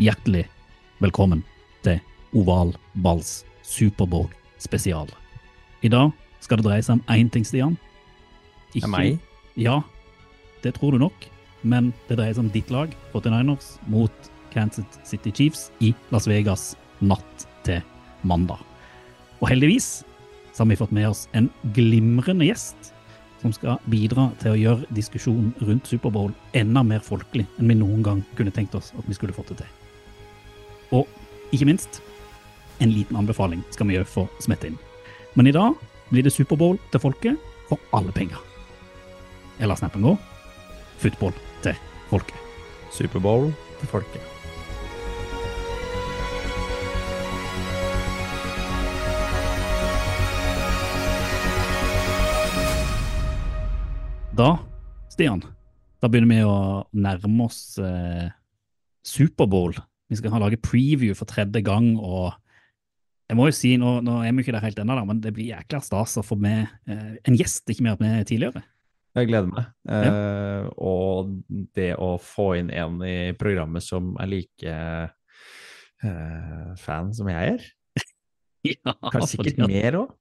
Hjertelig velkommen til Oval Balls Superbowl spesial. I dag skal det dreie seg om én ting, Stian. Er meg? Ja, det tror du nok. Men det dreier seg om ditt lag, 49ers, mot Kansas City Chiefs i Las Vegas natt til mandag. Og heldigvis så har vi fått med oss en glimrende gjest som skal bidra til å gjøre diskusjonen rundt Superbowl enda mer folkelig enn vi noen gang kunne tenkt oss at vi skulle fått det til. Ikke minst, en liten anbefaling skal vi òg få smette inn. Men i dag blir det Superbowl til folket for alle penger. Eller snappen går football til folket. Superbowl til folket. Da, Stian, da begynner vi å nærme oss eh, Superbowl. Vi skal ha lage preview for tredje gang, og jeg må jo si, nå, nå er vi ikke der helt ennå, men det blir jækla stas å få med eh, en gjest ikke mer med tidligere. Jeg gleder meg. Eh, og det å få inn en i programmet som er like eh, fan som jeg er, Ja, kanskje fordi sikkert at- mer òg.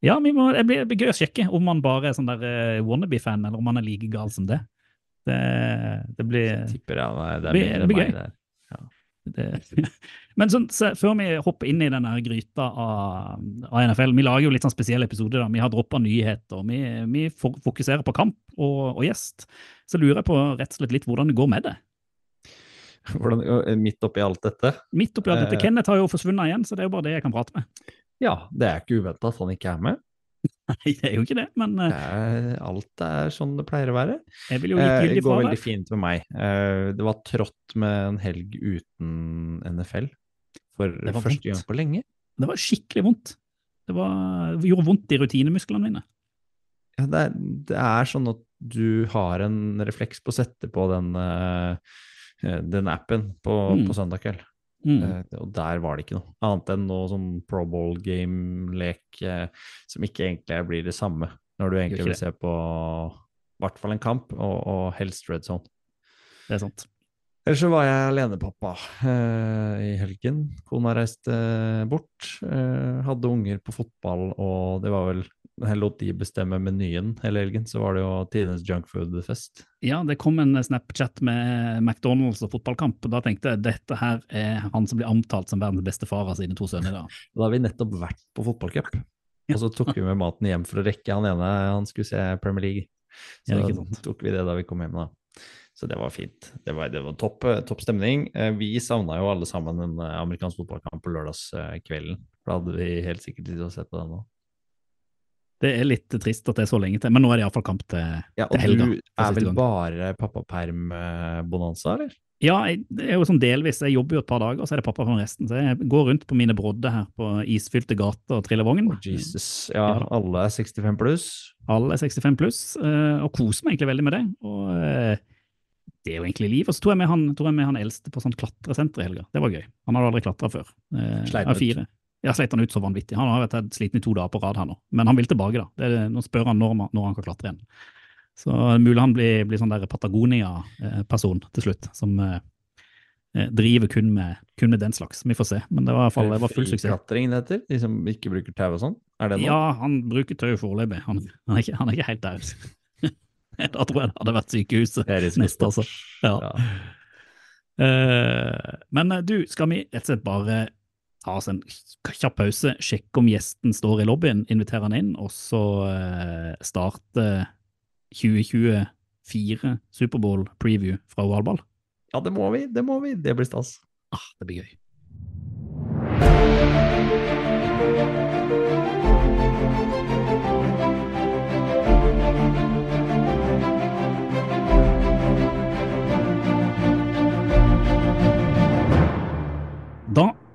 Ja, vi må, det blir det blir gøy å sjekke om han bare er sånn der eh, wannabe-fan, eller om han er like gal som det. Det, det blir Tipper jeg nei, det Det er mer det enn meg der. Det. Men sånn, så, før vi hopper inn i denne gryta av, av NFL, vi lager jo litt sånn spesielle episoder. da. Vi har droppa nyheter, vi, vi fokuserer på kamp og, og gjest. Så lurer jeg på rett og slett litt hvordan det går med det. Hvordan, midt oppi alt dette? Midt oppi alt dette, Eh. Kenneth har jo forsvunnet igjen, så det er jo bare det jeg kan prate med. Ja, det er ikke uventa at han ikke er med. Nei, det er jo ikke det, men eh, Det er, alt er sånn det pleier å være. jeg vil jo likegyldig det går veldig fint med meg. Eh, det var trått med en helg uten NFL for første vondt. gang på lenge. Det var skikkelig vondt. Det, var, det gjorde vondt i rutinemusklene mine. Ja, det, er, det er sånn at du har en refleks på å sette på den, eh, den appen på, Mm. på søndag kveld. Mm. Eh, og der var det ikke noe annet enn noe sånn Pro Bowl game-lek eh, som ikke egentlig blir det samme, når du egentlig vil se på i hvert fall en kamp, og, og helst red zone. Det er sant. Ellers så var jeg alenepappa eh, i helgen. Kona reiste bort. Eh, hadde unger på fotball, og det var vel Jeg lot de bestemme menyen hele helgen, så var det jo tidenes junkfood-fest. Ja, det kom en Snapchat med McDonald's og fotballkamp, og da tenkte jeg dette her er han som blir omtalt som verdens beste far av sine to sønner. da. Da har vi nettopp vært på fotballcup, og så tok vi med maten hjem for å rekke han ene han skulle se Premier League. Så Ja, da tok vi det da vi kom hjem, da. Så det var fint. Det var, det var topp, eh, topp stemning. Eh, Vi savna jo alle sammen en eh, amerikansk fotballkamp på lørdagskvelden. Da hadde vi helt sikkert tid til å se på den nå. Det er litt trist at det er så lenge til, men nå er det iallfall kamp til, Ja, til og helga. du er vel gang. bare pappaperm-bonanza, eller? Ja, jeg, det er jo sånn delvis. Jeg jobber jo et par dager, så er det pappa for resten. Så jeg går rundt på mine brodder her på isfylte gater og triller vogn. Oh, Jesus. Ja, Ja alle er 65 pluss. Alle er 65 pluss, eh, og koser meg egentlig veldig med det. Og eh, det er jo egentlig liv. Og så tok jeg med han, jeg med han eldste på sånn klatresenter i helga. Det var gøy. Han hadde aldri klatra før. Eh, Sleit ut? Ja, sleit han ut så vanvittig. Han har vært sliten i to dager på rad her nå, men han vil tilbake, da. Det er, nå spør han når, når han kan klatre igjen. Så mulig han blir, blir sånn der Patagonia-person til slutt, som eh, eh, driver kun med, kun med den slags. Vi får se. Men det var i hvert fall det var full suksess. Friklatring det heter? De som ikke bruker tau og sånn? Er det noe? Ja, han bruker tau foreløpig. Han, han, er ikke- han er ikke helt der. da tror jeg det hadde vært sykehuset Det neste, altså. Ja. Ja. Uh, men eh, du, skal vi rett og slett bare ta oss en kjapp pause, sjekke om gjesten står i lobbyen, invitere han inn, og så eh, starte 2024 Superbowl preview fra Ovalball? ja, det må vi. Det må vi. Det blir stas. Ah, det blir gøy.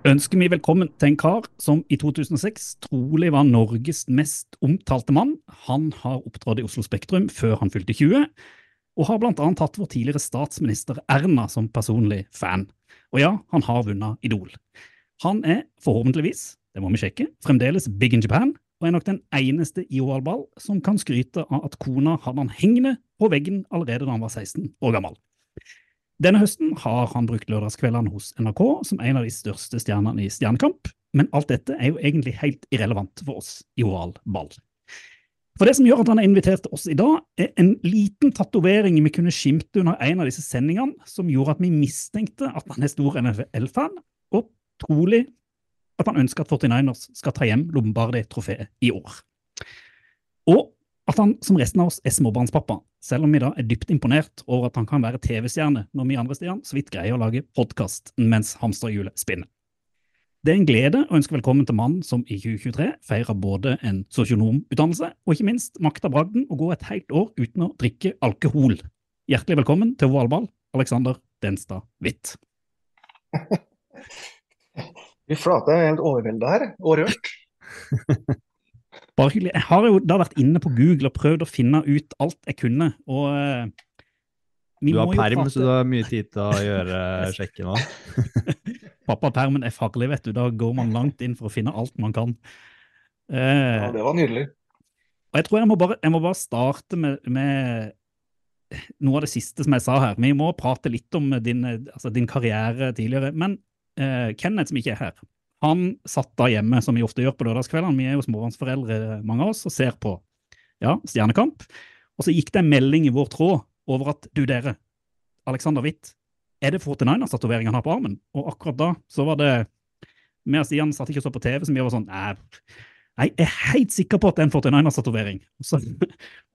Ønsker vi velkommen til en kar som i 2006 trolig var Norges mest omtalte mann. Han har opptrådt i Oslo Spektrum før han fylte 20, og har blant annet hatt vår tidligere statsminister Erna som personlig fan. Og ja, han har vunnet Idol. Han er forhåpentligvis, det må vi sjekke, fremdeles big in Japan, og er nok den eneste i OL-ball som kan skryte av at kona hadde han hengende på veggen allerede da han var 16 år gammel. Denne høsten har han brukt lørdagskveldene hos NRK som en av de største stjernene i Stjernekamp, men alt dette er jo egentlig helt irrelevant for oss i oral ball. For det som gjør at han er invitert til oss i dag, er en liten tatovering vi kunne skimte under en av disse sendingene, som gjorde at vi mistenkte at han er stor NFL-fan, og trolig at han ønsker at 49ers skal ta hjem Lombardi-trofeet i år. Og at han som resten av oss er småbarnspappa, selv om vi da er dypt imponert over at han kan være TV-stjerne når vi andre steder så vidt greier å lage podkast mens hamsterhjulet spinner. Det er en glede å ønske velkommen til mannen som i 2023 feirer både en sosionomutdannelse og ikke minst makta bragden å gå et helt år uten å drikke alkohol. Hjertelig velkommen til Ovalball, Alexander Denstad Hvitt. Fy flate, jeg er helt overvelda her, og rørt. Bare hyggelig. Jeg har jo da vært inne på Google og prøvd å finne ut alt jeg kunne, og uh, Du har perm, så du har mye tid til å gjøre sjekken nå. Pappapermen er farlig, vet du. Da går man langt inn for å finne alt man kan. Uh, ja, det var nydelig. Og jeg tror jeg må bare, jeg må bare starte med, med, noe av det siste som jeg sa her. Vi må prate litt om din, altså din karriere tidligere. Men uh, Kenneth, som ikke er her, han satt da hjemme, som vi ofte gjør på lørdagskveldene. Vi er jo småbarnsforeldre, mange av oss, og ser på ja, Stjernekamp. Og så gikk det en melding i vår tråd over at du, dere, Alexander Witt, er det 49ers-tatovering han har på armen? Og akkurat da så var det Vi og Stian satt ikke og så på TV, så vi var sånn Nei, jeg er helt sikker på at det er en 49ers-tatovering. Og, så,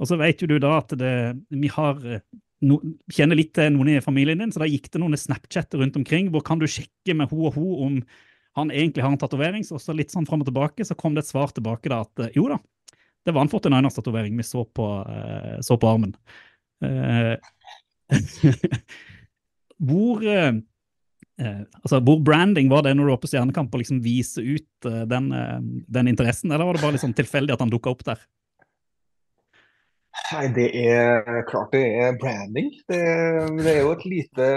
og så vet jo du da at det, vi har no, kjenner litt til noen i familien din, så da gikk det noen Snapchatter rundt omkring hvor kan du sjekke med ho og ho om han egentlig har en tatovering, så også litt sånn fram og tilbake, så kom det et svar tilbake da at eh, jo da, det var en 49ers-tatovering vi så på, uh, så på armen. Uh, hvor uh, altså, hvor branding var det når du var på Stjernekamp, å liksom vise ut den, den, interessen, eller var det bare liksom tilfeldig at han dukka opp der? Nei, det er klart det er branding. Det, det er jo et lite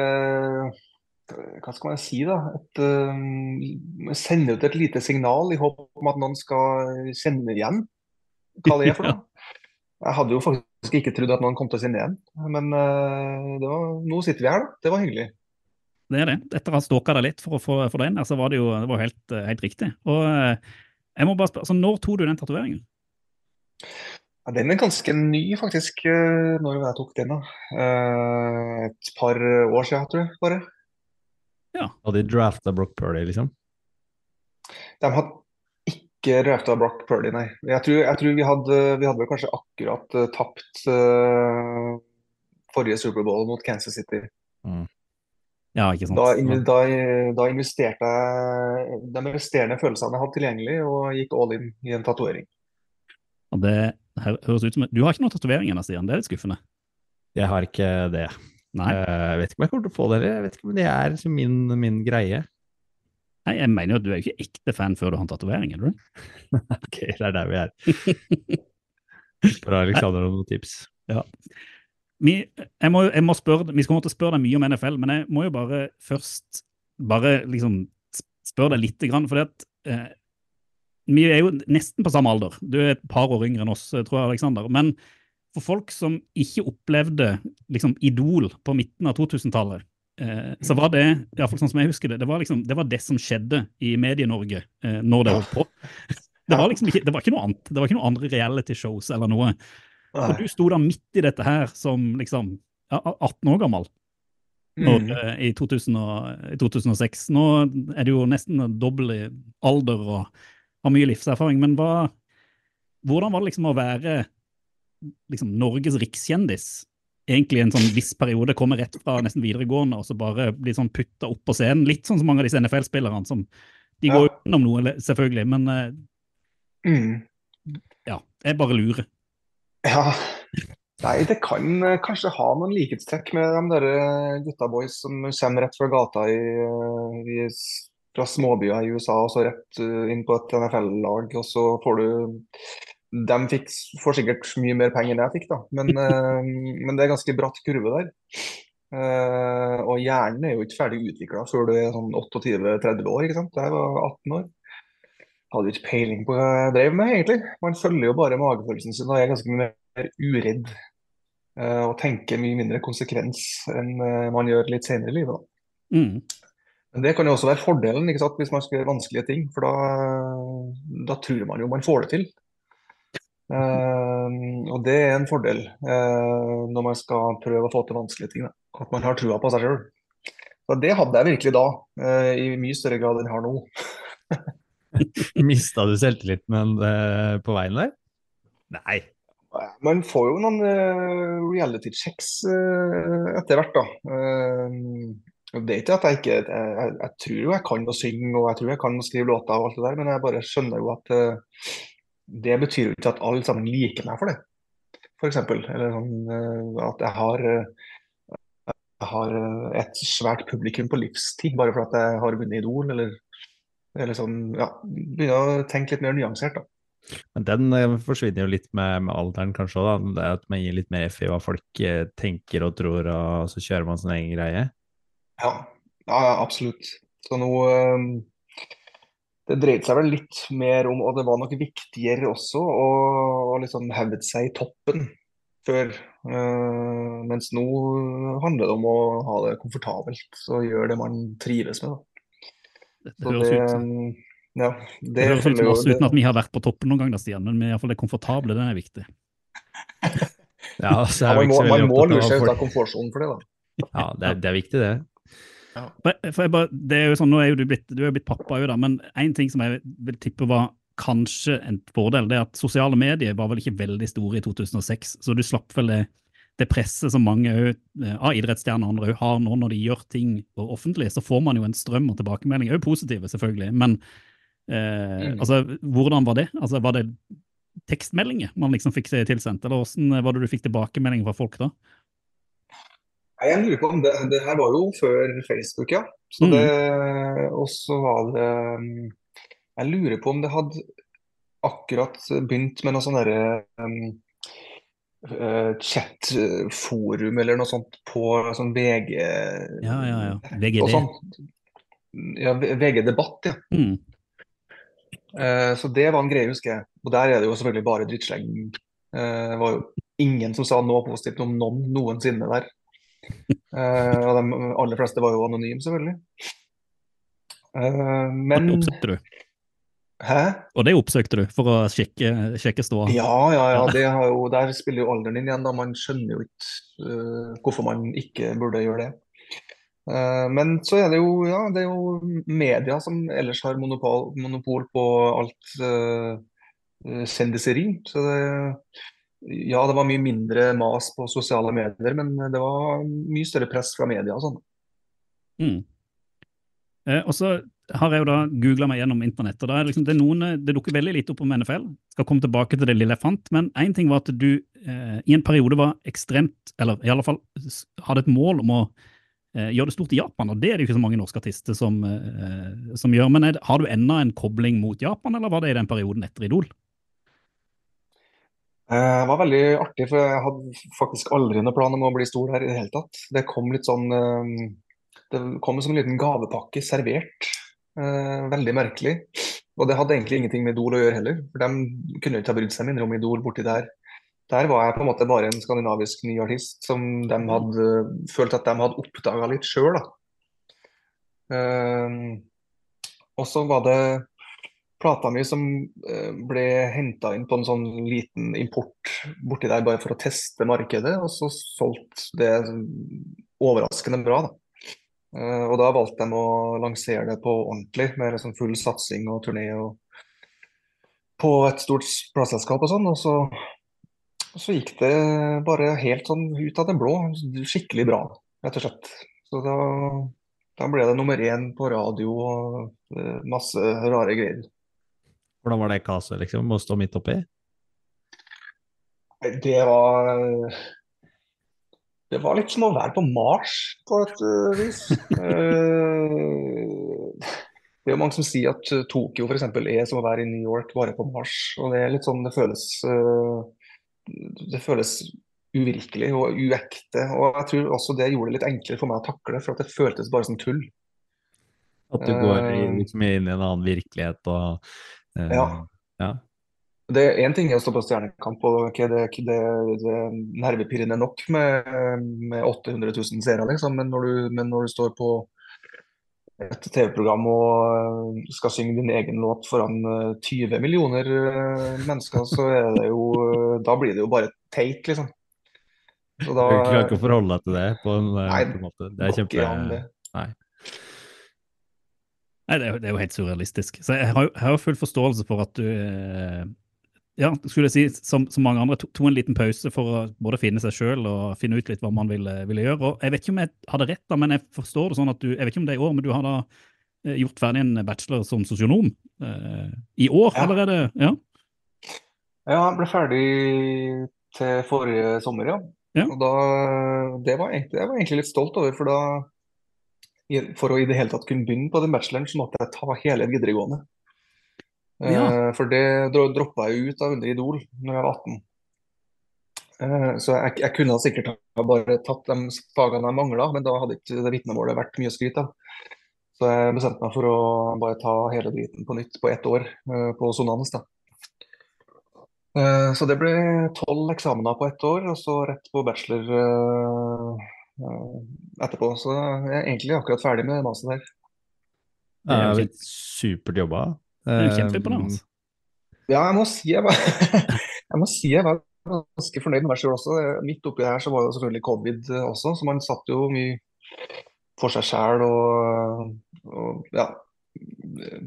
hva skal man si, da? Et, uh, sender ut et lite signal i håp om at noen skal kjenne igjen hva det er for noe. Jeg hadde jo faktisk ikke trodd at noen kom til å kjenne igjen, men uh, var, nå sitter vi her, da. Det var hyggelig. Det er det. Etter å ha stalka deg litt for å få for den, så var det jo det var helt, eh, helt, riktig. Og jeg må bare spørre, så Når tok du den tatoveringen? Ja, den er ganske ny, faktisk, når jeg tok den. da. Et par år siden, tror jeg. bare. Ja. Og de drafta Brock Purdy, liksom? De hadde ikke drafta Brock Purdy, nei. Jeg tror, jeg tror vi, hadde, vi hadde vel kanskje akkurat uh, tapt uh, forrige Superbowl mot Kansas City. Mm. Ja, ikke sant. Da, da, da, investerte jeg de resterende følelsene jeg hadde tilgjengelig, og gikk all in i en tatovering. Det høres ut som Du har ikke noen tatovering ennå, Stian. Det er litt skuffende. Jeg har ikke det. Nei. Eh, jeg vet ikke om jeg kommer til å få det, jeg vet ikke om det er min, min greie. Nei, Jeg mener jo at du er jo ikke ekte fan før du har en tatovering, er du det? ok, det er der vi er. Bra, Alexander, noen tips. Ja. Vi, jeg må, jeg må spørre, vi skal måtte spørre deg mye om NFL, men jeg må jo bare først bare liksom spørre deg lite grann. For eh, vi er jo nesten på samme alder. Du er et par år yngre enn oss, tror jeg, Alexander. Men for folk som ikke opplevde liksom, Idol på midten av 2000-tallet, eh, så var det iallfall sånn som jeg husker det, det var, liksom, det, var det som skjedde i Medie-Norge eh, når det holdt på. Det var liksom ikke, det var ikke noe annet. Det var ikke noe andre reality-shows eller noe. Og du sto da midt i dette her som liksom ja, 18 år gammel når, mm. i, 2000 og, i 2006. Nå er du jo nesten dobbel i alder og har mye livserfaring, men hva, hvordan var det liksom å være liksom Norges rikskjendis egentlig en sånn viss periode kommer rett fra nesten videregående og så bare blir sånn putta opp på scenen. Litt sånn som mange av disse NFL-spillerne. som De går ja. utenom noe, selvfølgelig, men uh, mm. ja, jeg bare lurer. Ja. Nei, det kan uh, kanskje ha noen likhetstrekk med de der gutta boys som kommer rett fra gata i, i fra småbyer i USA og så rett eh, inn på et NFL-lag, og så får du De fikk, får sikkert mye mer penger enn jeg fikk, da, men, eh, men det er ganske bratt kurve der. Eh, og hjernen er jo ikke ferdig utvikla før du er sånn 28-30 år, ikke sant. Jeg var 18 år. Hadde jo ikke peiling på hva jeg drev med, egentlig. Man følger jo bare magefølelsen sin og er ganske mye mer uredd. eh, og tenker mye mindre konsekvens enn man gjør litt senere i livet. da. Mm. Men det kan jo også være fordelen hvis man skal gjøre vanskelige ting, for da, da tror man jo man får det til. Eh, og det er en fordel eh, når man skal prøve å få til vanskelige ting. Da. At man har trua på seg sjøl. Det hadde jeg virkelig da, eh, i mye større grad enn jeg har nå. Mista du selvtilliten eh, på veien der? Nei. Man får jo noen reality checks etter hvert, da. Eh, det er ikke at jeg ikke jeg, jeg, tror jo jeg kan å synge og jeg tror jeg kan å skrive låter og alt det der, men jeg bare skjønner jo at det betyr jo ikke at alle sammen liker meg for det, f.eks. Eller sånn eh, at jeg har eh, jeg har eh, et svært publikum på livstid bare for at jeg har vunnet Idol, eller, eller sånn, ja, begynner å tenke litt mer nyansert, da. Men den eh, forsvinner jo litt med, med alderen, kanskje òg. Det at man gir litt mer F i hva folk eh, tenker og tror, og så kjører man sin egen greie. Ja, ja, absolutt. Så nå eh, Det dreide seg vel litt mer om, og det var nok viktigere også, å, liksom hevde seg i toppen før. Uh, mens nå handler det om å ha det komfortabelt og gjøre det man trives med. Da. Det høres det, ut ja, det det høres ut som oss uten at vi har vært på toppen noen gang, da, Stian, men i hvert fall det komfortable, det er viktig. Ja, så ja, er vi man må, man må lure seg ut av komfortsonen for det, da. Ja, det er, det er viktig, det. Jeg bare, det er jo sånn, nå er jo du blitt, du er blitt pappa jo da, men en ting som jeg vil tippe var kanskje en fordel, det er at sosiale medier var vel ikke veldig store i 2006, så du slapp vel det, det presset som mange ø, av idrettsstjerner og andre har nå når de gjør ting offentlig, så får man jo en strøm og tilbakemeldinger, òg positive selvfølgelig, men eh, Mm. altså, hvordan var det? Altså, var det tekstmeldinger man liksom fikk tilsendt, eller hvordan var det du fikk tilbakemeldinger fra folk da? Jeg lurer på om det, det her var jo før Facebook, ja. Så Mm. og så var det um, Jeg lurer på om det hadde akkurat begynt med noe sånn derre um, eh, chatforum eller noe sånt på sånn VG Ja, ja, ja. VGD. Ja, VG Debatt, ja. Mm. Uh, Så det var en greie, husker jeg. Og der er det jo selvfølgelig bare drittsleng. Uh, Det var jo ingen som sa noe positivt om noen noensinne der. Eh, Og de aller fleste var jo anonyme, selvfølgelig. Eh, Men oppsøkte du. Hæ? Og det oppsøkte du for å sjekke, sjekke ståa? Ja, ja, ja. Det har jo, der spiller jo alderen inn igjen. da Man skjønner jo ikke uh, hvorfor man ikke burde gjøre det. Men så er det jo, ja, det er jo media som ellers har monopol, monopol på alt uh, kjendiseri. Så det, ja, det var mye mindre mas på sosiale medier, men det var mye større press fra media og sånn. Mm. Eh, og så har jeg jo da googla meg gjennom internett, og da er det, liksom, det, er noen, eh, det dukker veldig lite opp om NFL. Skal komme tilbake til det lille jeg fant, men én ting var at du eh, i en periode var ekstremt, eller i alle fall hadde et mål om å eh, gjøre det stort i Japan, og det er det jo ikke så mange norske artister som, eh, som gjør. Men er, har du enda en kobling mot Japan, eller var det i den perioden etter Idol? Eh, Det var veldig artig, for jeg hadde faktisk aldri noen plan om å bli stor her i det hele tatt. Det kom litt sånn eh, Det kom som en liten gavepakke servert. Eh, Veldig merkelig. Og det hadde egentlig ingenting med Idol å gjøre heller. For de kunne jo ikke ha brydd seg mindre om Idol borti der. Der var jeg på en måte bare en skandinavisk ny artist som de hadde følt at de hadde oppdaga litt sjøl, da. Og så var det plata mi som eh, ble henta inn på en sånn liten import borti der bare for å teste markedet, og så solgt det overraskende bra, da. Eh, og da valgte de å lansere det på ordentlig, med liksom full satsing og turné og på et stort plateselskap og sånn. Og så, så gikk det bare helt sånn ut av det blå, skikkelig bra, rett og slett. Så da, da ble det nummer én på radio og eh, masse rare greier. Hvordan var det kaoset, liksom? Å stå midt oppi? Det var Det var litt som å være på Mars, på et øh, vis. Eh, Det er jo mange som sier at eh, Tokyo eksempel, er som å være i New York bare på Mars. og Det er litt sånn det føles eh, Det føles uvirkelig og uekte. og Jeg tror også det gjorde det litt enklere for meg å takle, for at det føltes bare som tull. At du går Eh, liksom inn i en annen virkelighet og eh, Ja. ja. Det er Én ting er å stå på Stjernekamp, og ok, det, det, det er nervepirrende nok med, med 800 000 seere, liksom, men men når du står på et TV-program og skal synge din egen låt foran øh, 20 millioner øh, mennesker, så er det jo Da blir det jo bare teit, liksom. Så da Du klarer ikke å forholde deg til det på en, eh, Nei, på en måte. Det er kjempe... Nei. Nei, det er, jo- det er jo helt surrealistisk. Så jeg har, jeg har full forståelse for at du eh, ja, skulle jeg si, som, som mange andre, tok to en liten pause for å både finne seg sjøl og finne ut litt hva man ville, ville gjøre. Og jeg vet ikke om jeg hadde rett, da, men jeg forstår det sånn at du Jeg vet ikke om det er i år, men du har da eh, gjort ferdig en bachelor som sosionom eh, i år Ja. allerede? Ja. Ja, jeg ble ferdig til forrige sommer, ja. Ja. Og da, det var jeg var egentlig litt stolt over, for da For å i det hele tatt kunne begynne på den bacheloren, så måtte jeg ta hele videregående. Ja. Eh, For det dro- droppa jeg ut av under Idol når jeg var 18. Eh, Så jeg, jeg kunne sikkert ha bare tatt de fagene jeg mangla, men da hadde ikke det vitnemålet vært mye å skryte av. Så jeg bestemte meg for å bare ta hele driten på nytt på ett år eh, på Sonanes. da. Så det ble tolv eksamener på ett år, og så rett på bachelor etterpå. Så jeg er egentlig akkurat ferdig med masen der. Det er jo Ja, kjempe- supert jobba. Det er jo Eh, kjempeimponerende. Ja, jeg må si jeg var, jeg må si jeg var ganske fornøyd med meg selv også. Midt oppi her så var det selvfølgelig covid eh, også, så man satt jo mye for seg sjæl og, og ja,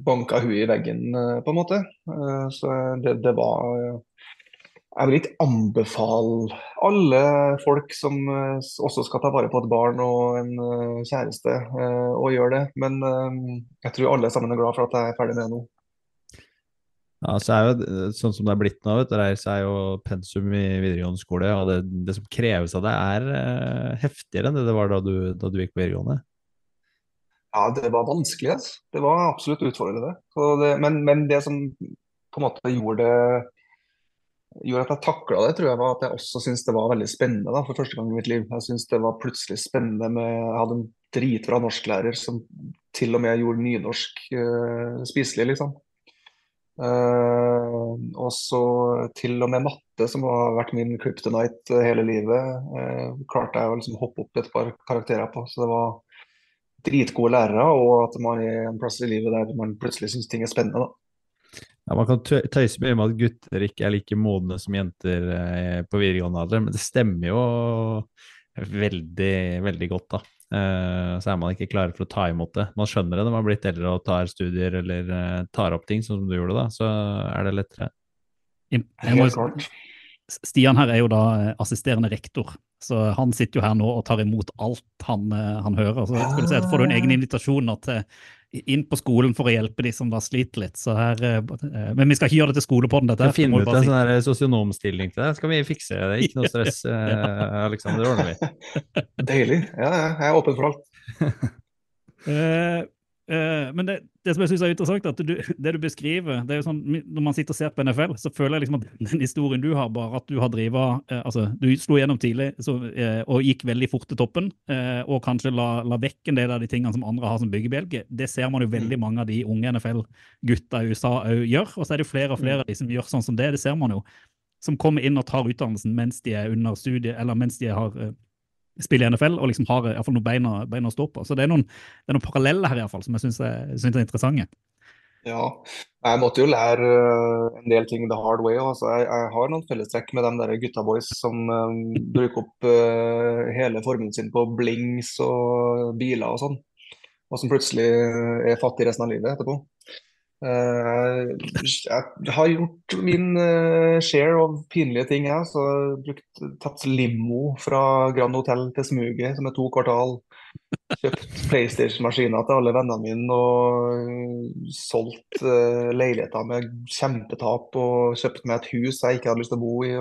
banka huet i veggen eh, på en måte. Eh, Så det, det var eh, Jeg vil ikke anbefale alle folk som eh, også skal ta vare på et barn og en eh, kjæreste, eh, å gjøre det. Men jeg tror alle sammen er glad for at jeg er ferdig med det nå. Ja, så er jo, sånn som det er blitt nå, vet du, så er jo pensum i videregående skole, og det, det som kreves av deg, er heftigere enn det det var da du, da du gikk på videregående. Ja, det var vanskelig. Altså. Det var absolutt utfordrende. Det, men, men det som på en måte gjorde det gjorde at jeg takla det, tror jeg var at jeg også syntes det var veldig spennende da, for første gang i mitt liv. Jeg syntes det var plutselig spennende med Jeg hadde en dritbra norsklærer som til og med gjorde nynorsk uh, spiselig, liksom. Uh, og så til og med matte, som har vært min kryptonite hele livet, uh, klarte jeg å liksom hoppe opp et par karakterer på. Så det var dritgode lærere, og at man er en plass i livet der man plutselig syns ting er spennende. da. Ja, Man kan tøyse mye med at gutter ikke er like modne som jenter eh, på videregående alder, men det stemmer jo veldig, veldig godt, da. Eh, så er man ikke klar for å ta imot det. Man skjønner det når man har blitt eldre og tar studier eller eh, tar opp ting, sånn som du gjorde da, så er det lettere. Jeg må, Helt. Stian her er jo da eh, assisterende rektor, så han sitter jo her nå og tar imot alt han, eh, han hører. Så jeg skulle si at får du en egen invitasjon til inn på skolen for å hjelpe de som da sliter litt. Så her, eh, eh, men vi skal ikke gjøre det til skolepodden, dette. Her, finne ut en sånn her sosionomstilling til deg, skal vi fikse det. Ikke noe stress, ja. Alexander, det ordner vi. Deilig. Ja, ja, jeg er åpen for alt. Eh, men det, det som jeg synes er interessant, er at du, det du beskriver det er jo sånn, Når man sitter og ser på NFL, så føler jeg liksom at den historien du har, bare at du har drivet, uh, altså Du slo gjennom tidlig så, uh, og gikk veldig fort til toppen, og kanskje la, la vekk en del av de tingene som andre har som byggebjelke. Det ser man jo veldig mange av de unge NFL-gutta i USA òg gjør. Og så er det jo flere og flere av de som gjør sånn som det. Det ser man jo. Som kommer inn og tar utdannelsen mens de er under studiet, eller mens de har spiller i NFL og liksom har i hvert fall noen bein, bein å stå på. Så det er noen, det er noen paralleller her i hvert fall, som jeg syns er, synes er interessante. Ja, jeg måtte jo lære øh, en del ting the hard way. Altså, jeg, jeg har noen fellestrekk med de der gutta boys som um, bruker opp uh, hele formuen sin på blings og biler og sånn, og som plutselig er fattig resten av livet etterpå. Eh, jeg har gjort min øh, share av pinlige ting, jeg. Så brukt, tatt limo fra Grand Hotel til Smuget, som er to kvartal. Kjøpt PlayStation-maskiner til alle vennene mine og solgt øh, leiligheter med kjempetap og kjøpt meg et hus jeg ikke hadde lyst til å bo i.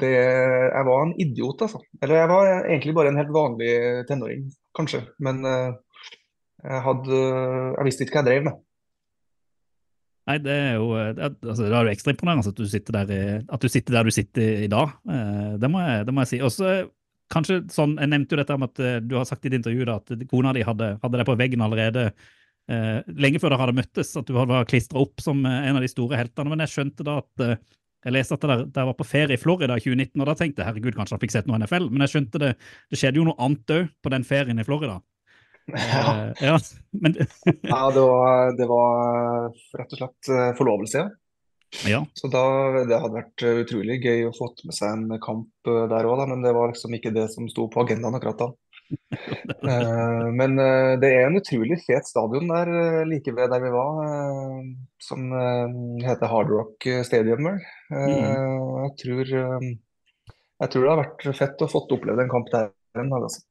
Det, jeg var en idiot, altså. Eller jeg var egentlig bare en helt vanlig tenåring, kanskje. Men Jeg hadde Jeg visste ikke hva jeg drev med. Nei, det er jo er, altså, det er jo ekstra imponerende at at du sitter der du sitter i dag. Eh, Det må jeg, det må jeg si. Og så kanskje sånn, Jeg nevnte jo dette med at eh, du har sagt i et intervju da, at kona di hadde, hadde det på veggen allerede eh, lenge før dere hadde møttes, at du var klistra opp som eh, en av de store heltene. Men jeg skjønte da at eh, jeg leste at dere var på ferie i Florida i 2019, og da tenkte jeg herregud, kanskje jeg fikk sett noe NFL. Men jeg skjønte det, det skjedde jo noe annet òg på den ferien i Florida. Ja, Eh, ja, men ja det, var, det var rett og slett eh, forlovelse, ja. Så da, det hadde vært eh, utrolig gøy å få med seg en kamp eh, der òg, men det var liksom ikke det som sto på agendaen akkurat da. Eh, men eh, det er en utrolig fet stadion der eh, like ved der vi var, eh, som eh, heter Hard Rock Stadium. Eh, Jeg tror, eh, jeg tror det har vært fett å få oppleve en kamp der en dag. Altså.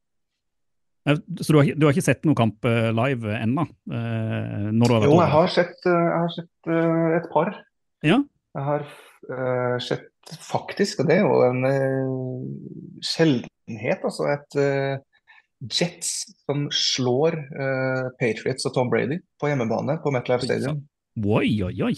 Eh, Så du har, du har ikke sett noen kamp eh, live ennå? eh, har vært Jo, jeg har sett, eh, jeg har sett eh, et par. Ja, Jeg har uh, sett faktisk, og det er jo en uh, sjeldenhet, altså et uh, Jets som slår eh, Patriots og Tom Brady på hjemmebane på MetLife Stadium. Oi, oi, oi.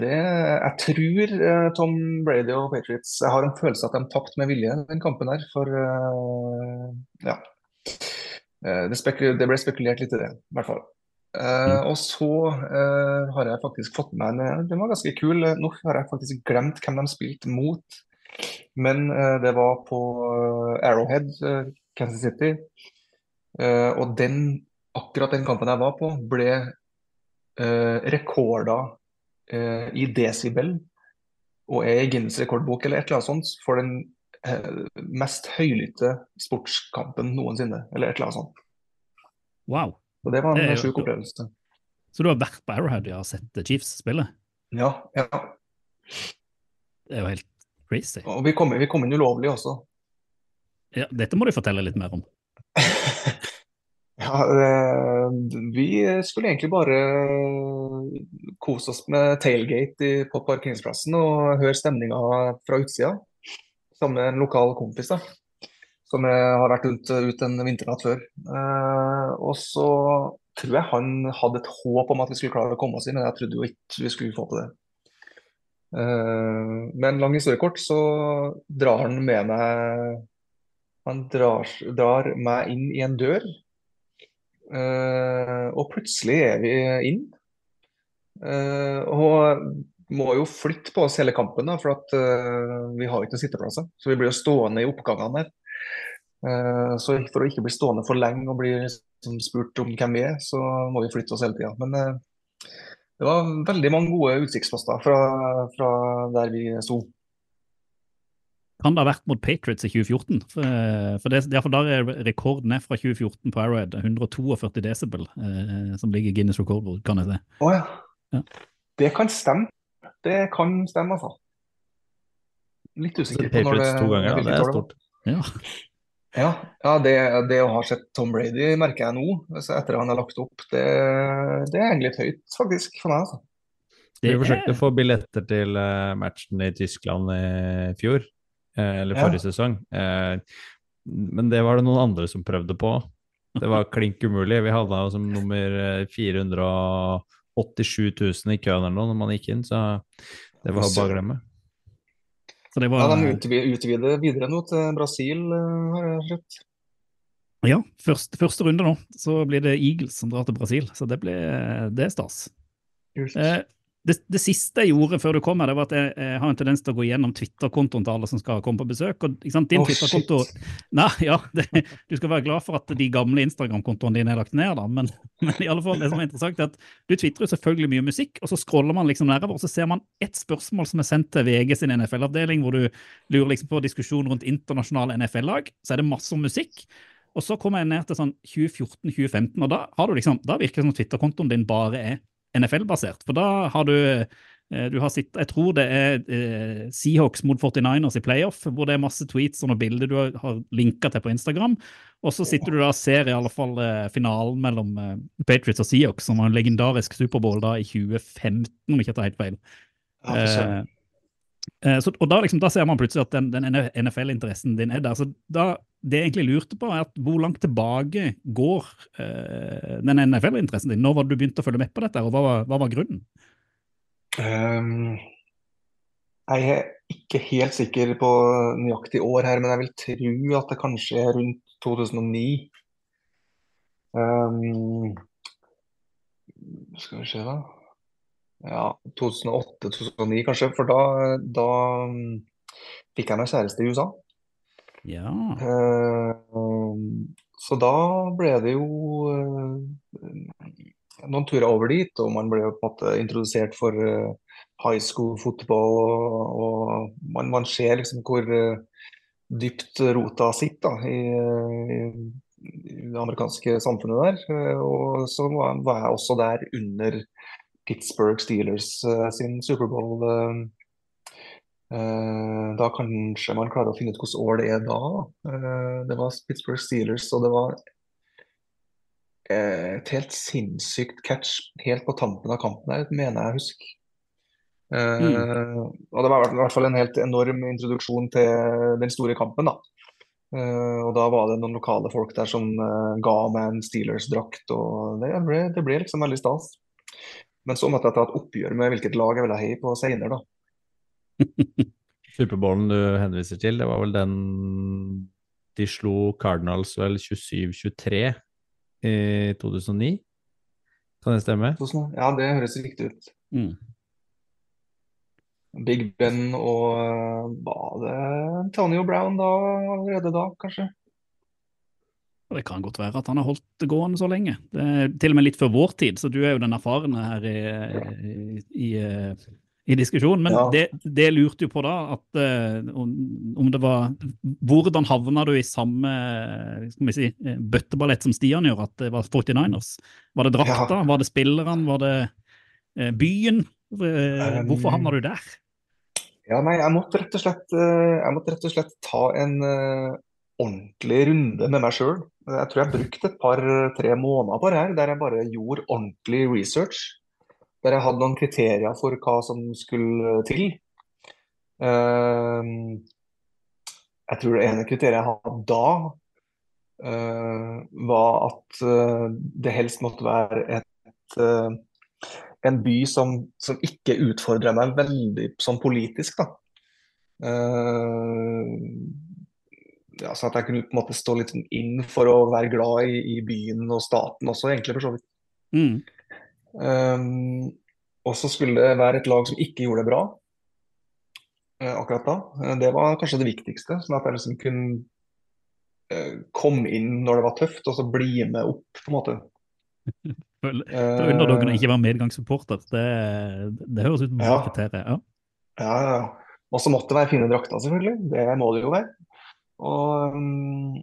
Det, jeg tror eh, Tom Brady og Patriots Jeg har en følelse at de tapte med vilje den kampen her, for eh, ja. Eh, det, det ble spekulert litt i det, i hvert fall. Eh, og så uh, har jeg faktisk fått med en Den var ganske kul. Nå har jeg faktisk glemt hvem de spilte mot. Men uh, det var på Arrowhead, Kansas City. Og den, akkurat den kampen jeg var på, ble uh, rekorda eh, i desibel og er i Guinness rekordbok eller et eller annet sånt for den mest høylytte sportskampen noensinne, eller et eller annet sånt. Wow. Så det var en sjuk opplevelse. Så du har vært på Arrowhead og har sett eh, Chiefs spille? Ja, ja. Det er jo helt crazy. Og vi kom, vi kom inn ulovlig også. Ja, dette må du fortelle litt mer om. Ja, eh, vi skulle egentlig bare kose oss med tailgate i, på parkeringsplassen og høre stemninga fra utsida. Sammen med en lokal kompis da, som jeg har vært ut, ut en vinternatt før. Eh, og så tror jeg han hadde et håp om at vi skulle klare å komme oss inn, men jeg trodde jo ikke vi skulle få til det. Eh, men lang historie kort, så drar han med meg Han drar, drar meg inn i en dør. Eh, og plutselig er vi inn. Eh, og må jo flytte på oss hele kampen, da, for at uh, vi har ikke noen sitteplasser. Så vi blir jo stående i oppgangene her. Uh, så for å ikke bli stående for lenge og bli liksom spurt om hvem vi er, så må vi flytte oss hele tida. Men uh, det var veldig mange gode utsiktsposter fra, fra der vi sto. Kan det ha vært mot Patriots i 2014? For, det, ja, for der er rekorden er fra 2014 på Arrowhead. 142 desibel, eh, som ligger i Guinness rekordbord, kan jeg si. Oh, ja. Ja. Det kan stemme. Det kan stemme, altså. Litt usikker på når det to ganger, ja, Det er stort. Ja. Ja, ja det, det å ha sett Tom Brady merker jeg nå, etter han har lagt opp. Det, det egentlig litt høyt, faktisk, for meg. altså. Vi forsøkte er- å få billetter til eh, matchen i Tyskland i fjor, eller eller Ja. forrige sesong. Eh, men det var det noen andre som prøvde på. Det var klink umulig. Vi hadde henne som nummer eh, 487 000 i køen eller noe når man gikk inn, så det var bare å glemme. Så det Ja, var, De utvider, utvider videre nå til Brasil, eh, har jeg sett. ja, første, første runde nå, så blir det Eagles som drar til Brasil. Så det blir det er stas. Kult. Eh, det, det siste jeg gjorde før du kom her, det var at jeg, jeg har en tendens til å gå gjennom Twitter-kontoen til alle som skal komme på besøk. og din oh, Twitter-konto Nei, ja, det, Du skal være glad for at de gamle Instagram-kontoene dine er lagt ned, da. Men, men i alle fall, det som er interessant er at du tvitrer selvfølgelig mye musikk, og så scroller man liksom nedover, og så ser man ett spørsmål som er sendt til VG sin NFL-avdeling, hvor du lurer liksom på diskusjon rundt internasjonale NFL-lag. Så er det masse om musikk. Og så kommer jeg ned til sånn 2014-2015, og da, har du liksom, da virker det som Twitter-kontoen din bare er NFL-basert. For da har du eh, du har sitt, Jeg tror det er eh, Seahawks mot 49ers i playoff, hvor det er masse tweets og bilder du har, har linka til på Instagram. Og så sitter du da og ser i alle fall eh, finalen mellom eh, Patriots og Seahawks, som var en legendarisk Superbowl da i 2015, om jeg ikke tar helt feil. Ja, så, og da, liksom, da ser man plutselig at den, den NFL-interessen din er der. Så da det jeg egentlig lurte på, er at hvor langt tilbake går eh, den NFL-interessen din? Når var det du begynte å følge med på dette, og hva var, hva var grunnen? Um, jeg er ikke helt sikker på nøyaktig år her, men jeg vil tro at det kanskje er rundt 2009. Um, skal vi se, da. Ja, 2008-2009 kanskje, for da, da mm, fikk jeg meg kjæreste i USA. Ja. Ehm, så da ble det jo eh, noen turer over dit, og man ble på en måte introdusert for eh, high school fotball, og, og man, man ser liksom hvor eh, dypt rota sitter da, i, i, det amerikanske samfunnet der. Eh, Og så var, jeg også der under Pittsburgh Steelers eh, sin Superbowl. Eh, Da kanskje man klarer å finne ut hvilket år det er da. Eh, Det var Pittsburgh Steelers, og det var eh, et helt sinnssykt catch helt på tampen av kampen der, mener jeg å huske. Eh, og det var i hvert fall en helt enorm introduksjon til den store kampen, da. Og da var det noen lokale folk der som ga meg en Steelers-drakt, og det ble, det ble liksom veldig stas. Men så måtte jeg ta et oppgjør med hvilket lag jeg ville heie på senere, da. Superbowlen du henviser til, det var vel den de slo Cardinals vel 27-23 i 2009? Kan det stemme? Ja, det høres riktig ut. Mm. Big Ben og eh, var det Antonio Brown da, allerede da, kanskje? Det kan godt være at han har holdt det gående så lenge. Det er til og med litt før vår tid, så du er jo den erfarne her i, i, i, i diskusjonen. Men Ja. det, det lurte jo på da, at eh, om, om det var Hvordan havna du i samme skal vi si, eh, bøtteballett som Stian gjør, at det var 49ers? Var det drakta, var det spillerne, var det eh, byen? Eh, Hvorfor Um, havna du der? Ja, nei, jeg måtte rett og slett, jeg måtte rett og slett ta en uh, ordentlig runde med meg sjøl. Jeg tror jeg brukte et par-tre måneder på det her, der jeg bare gjorde ordentlig research. Der jeg hadde noen kriterier for hva som skulle til. Uh, jeg tror det ene kriteriet jeg hadde da, uh, var at uh, det helst måtte være et eh, en by som, som ikke utfordrer meg veldig sånn politisk, da. Eh, ja, så at jeg kunne på en måte stå litt sånn inn for å være glad i, i byen og staten også, egentlig, for så vidt. Mm. Eh, og så skulle det være et lag som ikke gjorde det bra uh, akkurat da. Eh, det var kanskje det viktigste, sånn at jeg liksom kunne uh, komme inn når det var tøft, og så bli med opp, på en måte. For, for underdogen å ikke være medgangssupporter, det, det høres ut som Ja. kriteriet. Ja. Ja, ja. ja. Og så måtte det være fine drakter, selvfølgelig. Det må det jo være. Og um,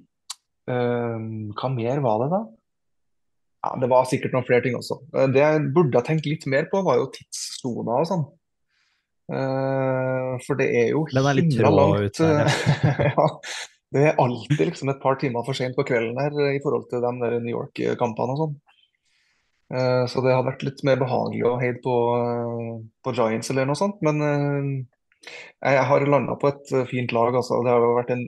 um, hva mer var det, da? Ja, det var sikkert noen flere ting også. Eh, Det jeg burde ha tenkt litt mer på, var jo tidssona og sånn. Eh, for det er jo Den er litt trå langt. ut der, eh, ja. Det er alltid liksom et par timer for sent på kvelden her i forhold til de der New York-kampene og sånn. Så det hadde vært litt mer behagelig å heie på, på Giants eller noe sånt. Men jeg har landa på et fint lag. Altså. Det har vært en,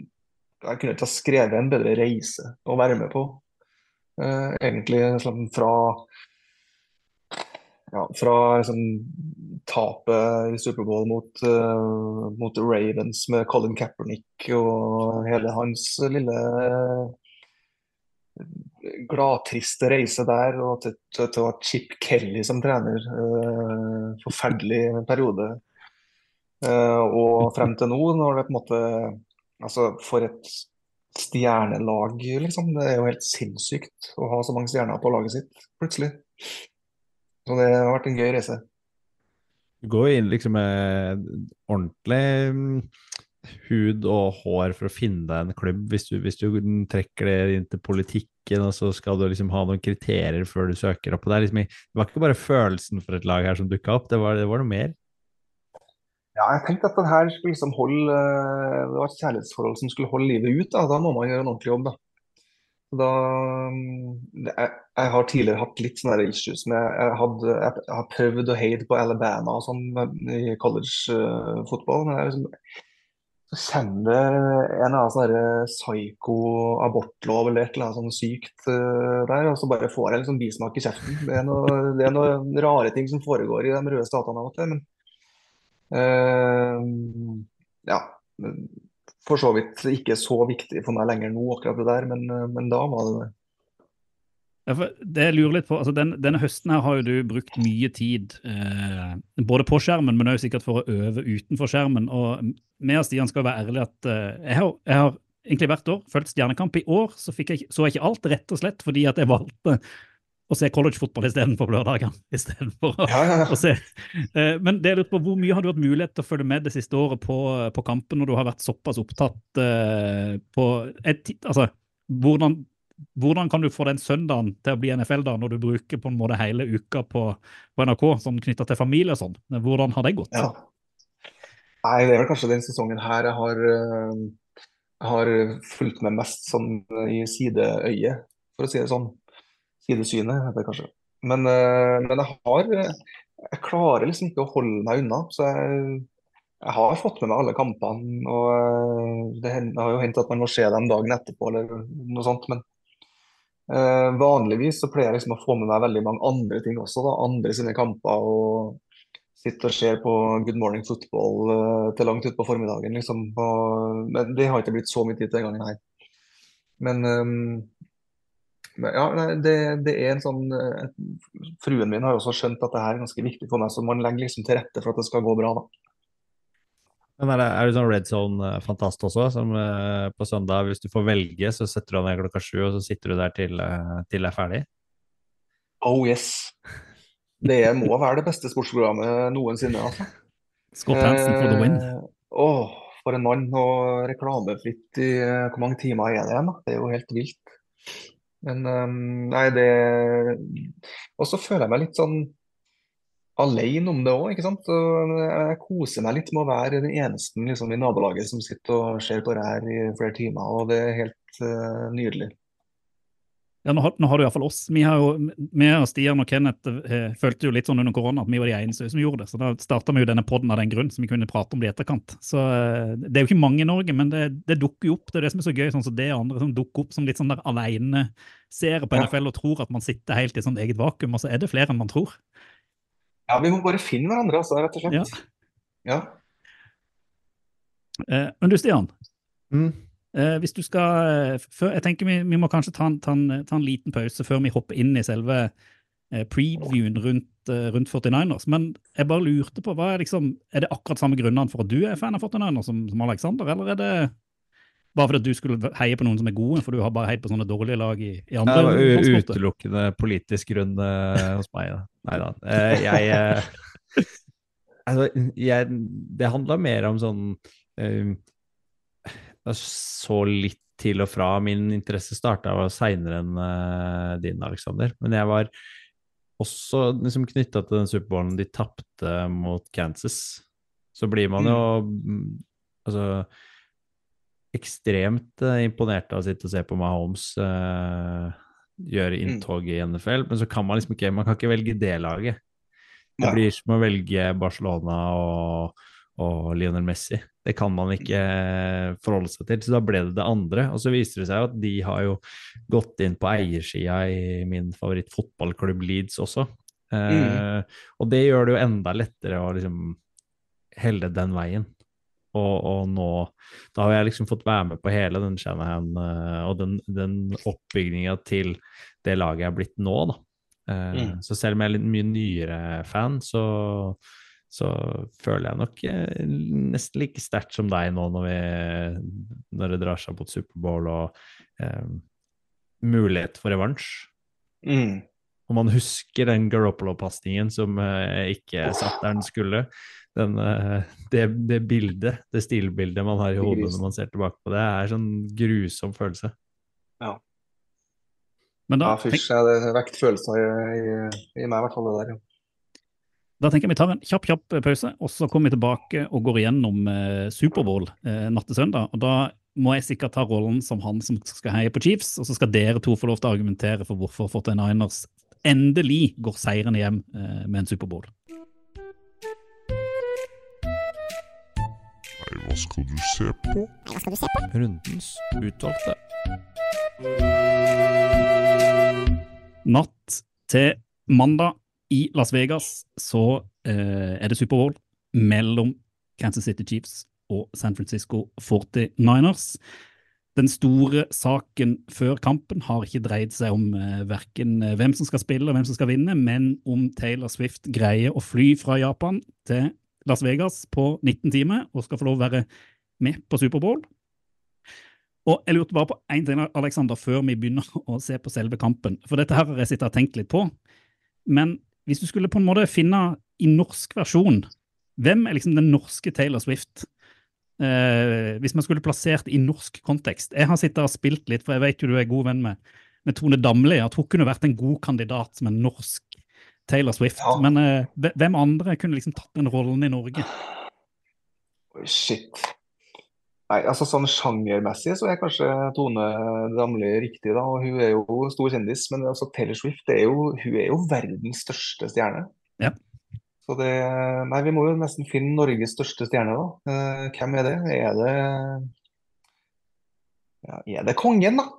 jeg kunne ikke ha skrevet en bedre reise å være med på. Eh, egentlig liksom fra ja, fra liksom, tapet i Superbowl mot, uh, mot Ravens med Colin Kaepernick og hele hans lille gladtriste reise der, og til, til, til å ha Chip Kelly som trener. Uh, forferdelig periode. Uh, og frem til nå, når det på en måte Altså, for et stjernelag, liksom. Det er jo helt sinnssykt å ha så mange stjerner på laget sitt, plutselig. Så det har vært en gøy reise. Du går inn liksom med ordentlig mm, hud og hår for å finne deg en klubb, hvis du, hvis du trekker det inn til politikken, og så skal du liksom ha noen kriterier før du søker opp. Det, liksom, det var ikke bare følelsen for et lag her som dukka opp, det var, det var noe mer. Ja, jeg tenkte at her skulle liksom holde eh, Det var et kjærlighetsforhold som skulle holde livet ut. Da, da må man gjøre en ordentlig jobb, da. Da, mm, jeg, jeg har tidligere hatt litt sånne issues med jeg, hadde, jeg, jeg har prøvd å heie på Alabama og sånn i college-fotball. men jeg liksom, så kommer det en eller annen sånn psyko-abortlov eller et eller annet sånn sykt uh, der, og så bare får jeg liksom bismak i kjeften. Det er, noen rare ting som foregår i de røde statene av og til. Men eh, ja. For så vidt ikke så viktig for meg lenger nå, akkurat det der, men, men da var det det. Ja, det jeg lurer litt på, altså den, Denne høsten her har jo du brukt mye tid eh, både på skjermen, men også sikkert for å øve utenfor skjermen. og Med og Stian skal være ærlig at eh, jeg, har, jeg, har, egentlig hvert år fulgt Stjernekamp. I år så, jeg, så jeg ikke alt, rett og slett fordi at jeg valgte å se collegefotball istedenfor på lørdagene. Istedenfor å, Ja, ja, ja. å se. Eh, men det jeg lurer på, hvor mye har du hatt mulighet til å følge med det siste året på, på kampen når du har vært såpass opptatt eh, på et, altså, hvordan, hvordan kan du få den søndagen til å bli NFL-dag når du bruker på en måte hele uka på, på NRK, sånn knytta til familie og sånn? Hvordan har det gått? Ja. Nei, det er vel kanskje den sesongen her jeg har, eh, har fulgt med mest sånn i sideøyet, for å si det sånn. Sidesynet, heter det kanskje. Men, eh, men jeg har Jeg klarer liksom ikke å holde meg unna. Så jeg, jeg har fått med meg alle kampene, og eh, det har jo hendt at man må se dem dagen etterpå eller noe sånt. Men eh, vanligvis så pleier jeg liksom å få med meg veldig mange andre ting også, da. Andre sine kamper. og Sitter og ser på Good Morning Football eh, til langt utpå formiddagen. liksom. Og, men det har ikke blitt så mye tid til den gangen her. Men, um, ja, det, det er en sånn eh, Fruen min har jo også skjønt at det her er ganske viktig for meg, så man legger liksom til rette for at det skal gå bra. da. Men er det, er du sånn red zone-fantast også, som eh, på søndag, hvis du får velge, så setter du deg ned klokka sju, og så sitter du der til, eh, til det er ferdig? Oh yes. Det må være det beste sportsprogrammet noensinne. altså. Scott Hansen for the win. Eh, Åh, for en mann. Og reklamefritt i eh, Hvor mange timer er det igjen? Det er jo helt vilt. Men eh, nei, det Og så føler jeg meg litt sånn alene om det òg, ikke sant. Og jeg koser meg litt med å være den eneste liksom, i nabolaget som sitter og ser på det her i flere timer, og det er helt uh, nydelig. Ja, nå, har, nå har du iallfall oss. Vi, har jo, vi og Stian og Kenneth eh, følte jo litt sånn under korona at vi var de eneste som gjorde det. Så da starta vi jo denne poden av den grunn, så vi kunne prate om det i etterkant. Så eh, Det er jo ikke mange i Norge, men det, det dukker jo opp. Det er det som er så gøy, sånn som det og andre som dukker opp som litt sånn der alene seere på Ja. NFL og tror at man sitter helt i sånt eget vakuum, og så er det flere enn man tror. Ja, vi må bare finne hverandre, altså, rett og Ja. slett. Ja. Eh, men du, Stian. Mm. Eh, hvis du skal, eh, jeg tenker vi, vi må kanskje ta en, ta, en, ta en liten pause før vi hopper inn i selve eh, previewen rundt, rundt 49ers. Men jeg bare lurte på, er, liksom, er det akkurat samme grunnene for at du er fan av 49ers som, som Alexander, eller er det bare fordi at du skulle heie på noen som er gode, for du har bare heiet på sånne dårlige lag i, i andre var utelukkende politisk grunn uh, hos meg. Nei da. Uh, jeg, uh, altså, jeg Det handla mer om sånn Jeg så litt til og fra. Min interesse starta seinere enn eh, din, Alexander. Men jeg var også liksom knytta til den Superbowlen de tapte mot Kansas. Så blir man jo mm, altså ekstremt eh, imponert av å sitte og se på Mahomes uh, gjøre inntog i NFL, men så kan man liksom ikke man kan ikke velge det laget. Det blir som å velge Barcelona og, og Lionel Messi. Det kan man ikke eh, forholde seg til, så da ble det det andre. Og så viser det seg at de har jo gått inn på eiersida i min favorittfotballklubb Leeds også. Eh, Og det gjør det jo enda lettere å liksom helle den veien. Og, og nå Da har jeg liksom fått være med på hele den Shanahan eh, og den, den oppbygninga til det laget jeg er blitt nå, da. Eh, Mm. Så selv om jeg er litt mye nyere fan, så, så føler jeg nok eh, nesten like sterkt som deg nå når, vi, når det drar seg mot Superbowl og eh, mulighet for revansj. Mm. Og man husker den Garoppolo-pasningen som eh, ikke satt der den skulle. Den, eh, det, det bildet, det stilbildet man har i hodet når man ser tilbake på det, er sånn grusom følelse. Ja. Men da, Ja, fysj, det vekket følelser i, i, i meg, i hvert fall det der. Ja. Da tenker jeg vi tar en kjapp kjapp pause, og så kommer vi tilbake og går igjennom eh, Superbowl eh, natt til søndag. Og Da må jeg sikkert ta rollen som han som skal heie på Chiefs, og så skal dere to få lov til å argumentere for hvorfor 49ers endelig går seirende hjem eh, med en Superbowl. Are hva skal du se på? Rundens utvalgte. Natt til mandag i Las Vegas så eh, er det Superbowl mellom Kansas City Chiefs og San Francisco 49ers. Den store saken før kampen har ikke dreid seg om eh, verken eh, hvem som skal spille og hvem som skal vinne, men om Taylor Swift greier å fly fra Japan til Las Vegas på 19 timer og skal få lov å være med på Superbowl. Og jeg lurte bare på én ting, Alexander, før vi begynner å se på selve kampen. For dette her har jeg sittet og tenkt litt på. Men hvis du skulle på en måte finne i norsk versjon, hvem er liksom den norske Taylor Swift? Eh, hvis man skulle plassert i norsk kontekst. Jeg har sittet og spilt litt, for jeg vet jo du er god venn med, med Tone Damli. At hun kunne vært en god kandidat som en norsk Taylor Swift. Ja. Men eh, hvem andre kunne liksom tatt den rollen i Norge? Oi, Shit. Nei, altså sånn Sjangermessig så er kanskje Tone Damli riktig, da. og Hun er jo stor kjendis. Men altså, Taylor Swift er jo, hun er jo verdens største stjerne. Ja. Så det Nei, vi må jo nesten finne Norges største stjerne, da. Eh, hvem er det? Er det ja, Er det kongen, da?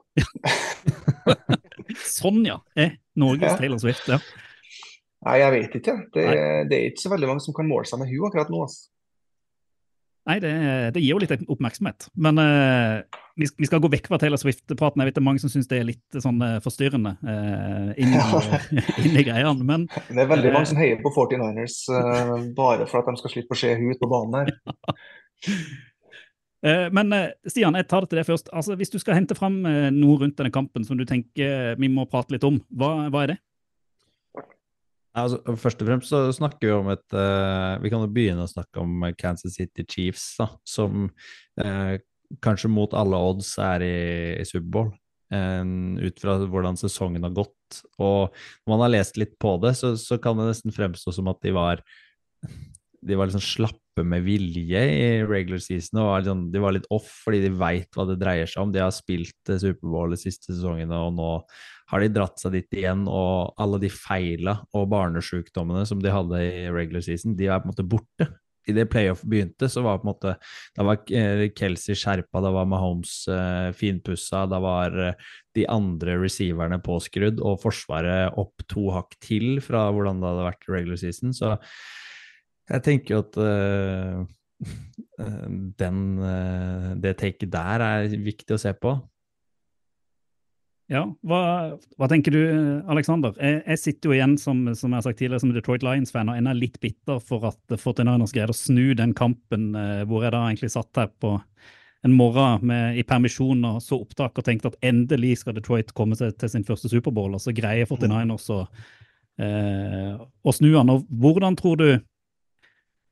sånn, ja. er Norges Ja. Taylor Swift, ja. Nei, jeg vet ikke. Det, det er ikke så veldig mange som kan måle seg med hun akkurat nå. Altså. Nei, det, det gir jo litt oppmerksomhet. Men uh, vi, vi skal gå vekk fra Taylor Swift-praten. Jeg vet det er mange som syns det er litt sånn eh, forstyrrende uh, inn, i- greiene. Men Det er veldig uh, mange som heier på 49ers uh, bare for at de skal slippe å se henne ut på banen her. Eh, Men eh, Stian, jeg tar det til deg først. Altså, Hvis du skal hente fram eh, noe rundt denne kampen som du tenker vi må prate litt om, hva, hva er det? Altså, først og fremst så snakker vi om et uh, Vi kan jo begynne å snakke om Kansas City Chiefs, da, som uh, kanskje mot alle odds er i, i Superbowl. en- ut fra hvordan sesongen har gått. Og når man har lest litt på det, så, så kan det nesten fremstå som at de var de var liksom slappe med vilje i regular season. og var sånn- De var litt off fordi de veit hva det dreier seg om. De har spilt eh, Superbowl de siste sesongene, og nå har de dratt seg dit igjen. Og alle de feila og barnesjukdommene som de hadde i regular season, de er på en måte borte. I det playoff begynte, så var på en måte Da var eh, Kelsey skjerpa, da var Mahomes eh, finpussa, da var eh, de andre receiverne påskrudd, og Forsvaret opp to hakk til fra hvordan det hadde vært i regular season. Så jeg tenker jo at eh, eh, den, det taket der er viktig å se på. Ja, hva, hva tenker du, Alexander? Jeg, jeg sitter jo igjen som, som jeg har sagt tidligere, som Detroit Lions-fan og ennå litt bitter for at 49ers greide å snu den kampen eh, hvor jeg da egentlig satt her på en morgen med, i permisjon og så opptak og tenkte at endelig skal Detroit komme seg til sin første Superbowl, og så greier 49ers å, eh, å snu han. Og hvordan tror du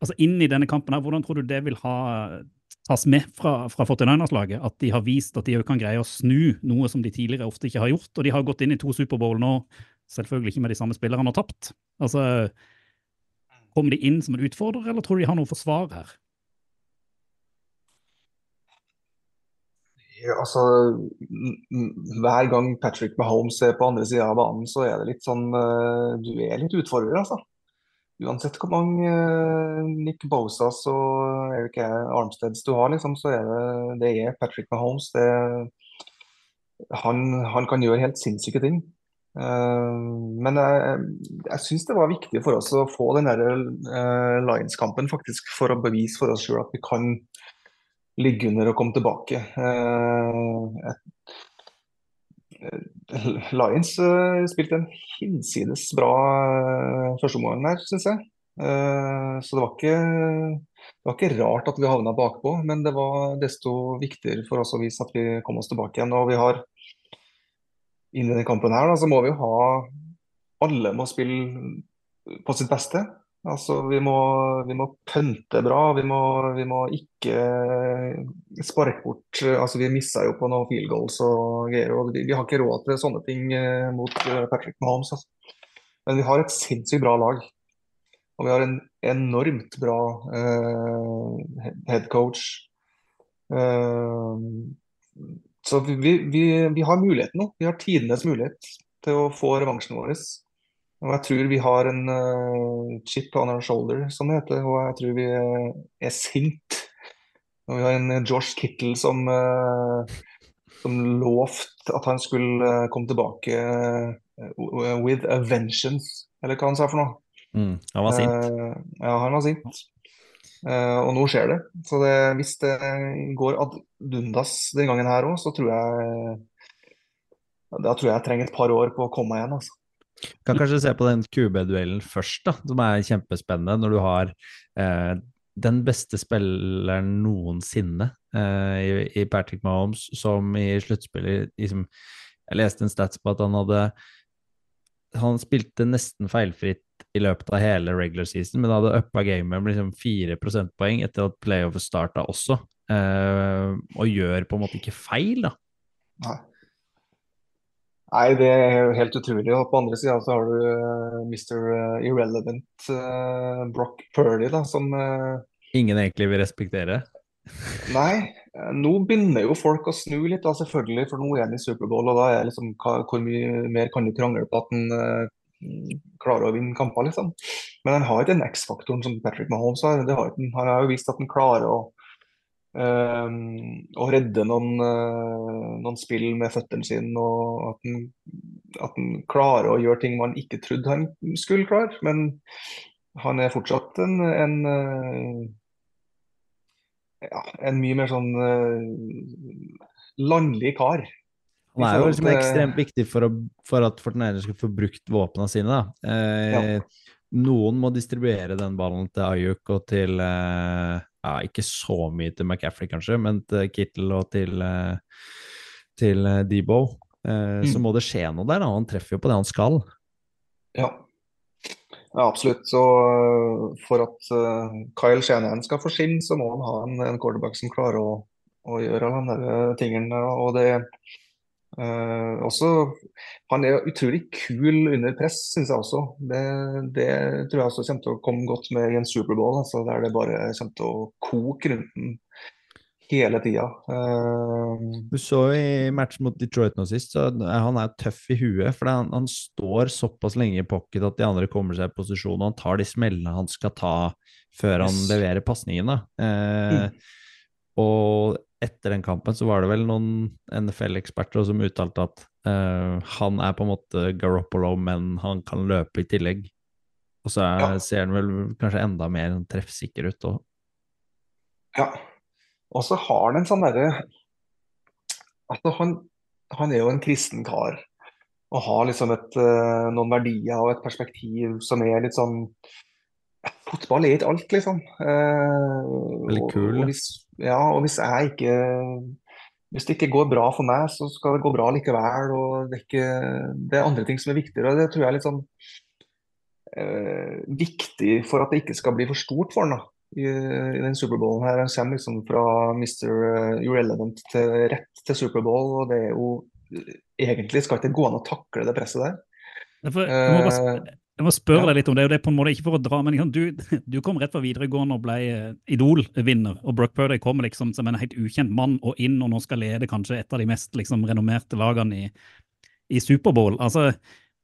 altså inn i denne kampen her, hvordan tror du det vil ha tas med fra, fra 49ers-laget, at de har vist at de òg kan greie å snu noe som de tidligere ofte ikke har gjort. Og de har gått inn i to Superbowl nå, selvfølgelig ikke med de samme spillerne, og tapt. Altså, Kommer de inn som en utfordrer, eller tror du de har noe forsvar her? Ja, altså, hver gang Patrick Mahomes er på andre sida av banen, så er det litt sånn eh, Du er litt utfordrer, altså. Uansett hvor mange eh, Nick Bosas og Eric Armsteads du har, liksom, så er det, det er Patrick Mahomes. Det, han, han kan gjøre helt sinnssyke ting. Eh, men jeg, jeg syns det var viktig for oss å få den der eh, Lions-kampen faktisk for å bevise for oss sjøl at vi kan ligge under og komme tilbake. Eh, eh, Lions eh, spilte en hinsides bra uh, førsteomgang her, syns jeg. Eh, så det var, ikke, det var ikke rart at vi havna bakpå, men det var desto viktigere for oss å vise at vi kom oss tilbake igjen. Og vi har inn i denne kampen her, da, så må vi jo ha Alle må spille på sitt beste. Altså, vi må, vi må pønte bra. Vi må, vi må ikke sparke bort altså, Vi missa jo på noen field goals og greier. og Vi, vi har ikke råd til sånne ting eh, mot eh, Patrick Mahomes. Altså. Men vi har et sinnssykt bra lag. Og vi har en enormt bra uh, head coach. Uh, så vi, vi, vi har muligheten nå. Vi har tidenes mulighet til å få revansjen vår. Og jeg tror vi har en uh, chip on our shoulder, som det heter. Og jeg tror vi er, er sint Og vi har en Josh Kittle som, uh, som lovte at han skulle uh, komme tilbake eh, with a vengeance, eller hva han sa for noe. Mm, han var sint. Eh, ja, han var sint. Eh, og nå skjer det. Så det, hvis det går ad dundas den gangen her òg, så tror jeg Da tror jeg jeg trenger et par år på å komme meg igjen, altså. Kan kanskje se på den QB-duellen først, da, som er kjempespennende. Når du har eh, den beste spilleren noensinne eh, i, i Patrick Mahomes, som i sluttspillet liksom, Jeg leste en stats på at han hadde Han spilte nesten feilfritt i løpet av hele regular season, men hadde uppa gamet med liksom fire prosentpoeng etter at playoffet starta også. Eh, og gjør på en måte ikke feil, da. Nei. Nei, det er jo helt utrolig. Og på andre sida så har du uh, Mr. Irrelevant uh, Brock Purdy, da, som uh, Ingen egentlig vil respektere. Nei, eh, nå begynner jo folk å snu litt, da, selvfølgelig, for nå er han i Superbowl, og da er liksom hva, hvor mye mer kan du krangle på at han uh, klarer å vinne kamper, liksom. Men han har ikke den X-faktoren som Patrick Mahomes har. Det har han har jo vist at han klarer å å redde noen, uh, noen spill med føttene sine, og at han, at han, klarer å gjøre ting man ikke trodde han skulle klare. Men han er fortsatt en, en, uh, ja, en mye mer sånn uh, landlig kar. Han er jo liksom ekstremt viktig for, å, for at Fortnite skal få brukt våpnene sine. da. Ja. Noen må distribuere den ballen til Ayuk og til ja, ikke så mye til McCaffrey, kanskje, men til Kittle og til, til Debo. Eh, mm. Så må det skje noe der. Da. Han treffer jo på det han skal. Ja, ja absolutt. Så for at Kyle Shanahan skal forsvinne, så må han ha en, en quarterback som klarer å, å gjøre alle de tingene. Og det Uh, også, han er utrolig kul under press, syns jeg også. Det, det, tror jeg også kommer til å komme godt med i en Superbowl, altså, der det bare kommer til å koke rundt den hele tida. Uh, du så i matchen mot Detroit nå sist, så han er tøff i huet. For han, han, står såpass lenge i pocket at de andre kommer seg i posisjon, og han tar de smellene han skal ta før han leverer pasningene. Uh, mm. Og etter den kampen så var det vel noen NFL-eksperter som uttalte at uh, han er på en måte Garoppolo, men han kan løpe i tillegg. Og så er, ja. ser han vel kanskje enda mer treffsikker ut òg. Ja. Og så har han en sånn derre Altså, han, han, er jo en kristen kar. Og har liksom et, uh, noen verdier og et perspektiv som er litt sånn Fotball er ikke alt, liksom. Uh, Veldig kul. Og, hvis, ja, og hvis jeg ikke hvis det ikke går bra for meg, så skal det gå bra likevel. og Det er, ikke, det er andre ting som er viktigere. og Det tror jeg er litt sånn eh, viktig for at det ikke skal bli for stort for han i, i den Superbowlen. her. Han kommer liksom fra Mr. Eh, Irrelevant til rett til Superbowl, og det er jo Egentlig skal ikke gå an å takle det presset der. For, jeg, må bare, eh, jeg må spørre deg litt om det, og det er på en måte ikke for å dra, men du, du kom rett fra videregående og ble eh, Idol-vinner, og Brock Purdy kommer liksom som en helt ukjent mann og inn og nå skal lede kanskje et av de mest liksom, renommerte lagene i, i Superbowl. Altså,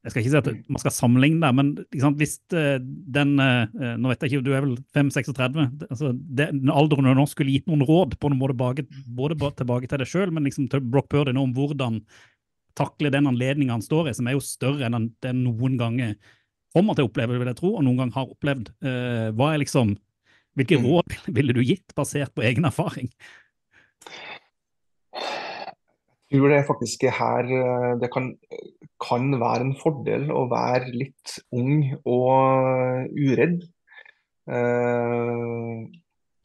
jeg skal ikke si at man skal sammenligne det, men liksom, hvis uh, den uh, Nå vet jeg ikke, du er vel 5-36? Altså, den alderen du nå skulle gitt noen råd på noen måte både, både tilbake til deg sjøl, men liksom til Brock Purdy nå om hvordan takle den anledninga han står i, som er jo større enn den noen ganger kommer til å oppleve, vil jeg tro, og noen gang har opplevd. Uh, hva er liksom, Hvilke mm. råd ville du gitt basert på egen erfaring? Jeg tror det faktisk her eh, det kan, kan være en fordel å være litt ung og uredd. Uh,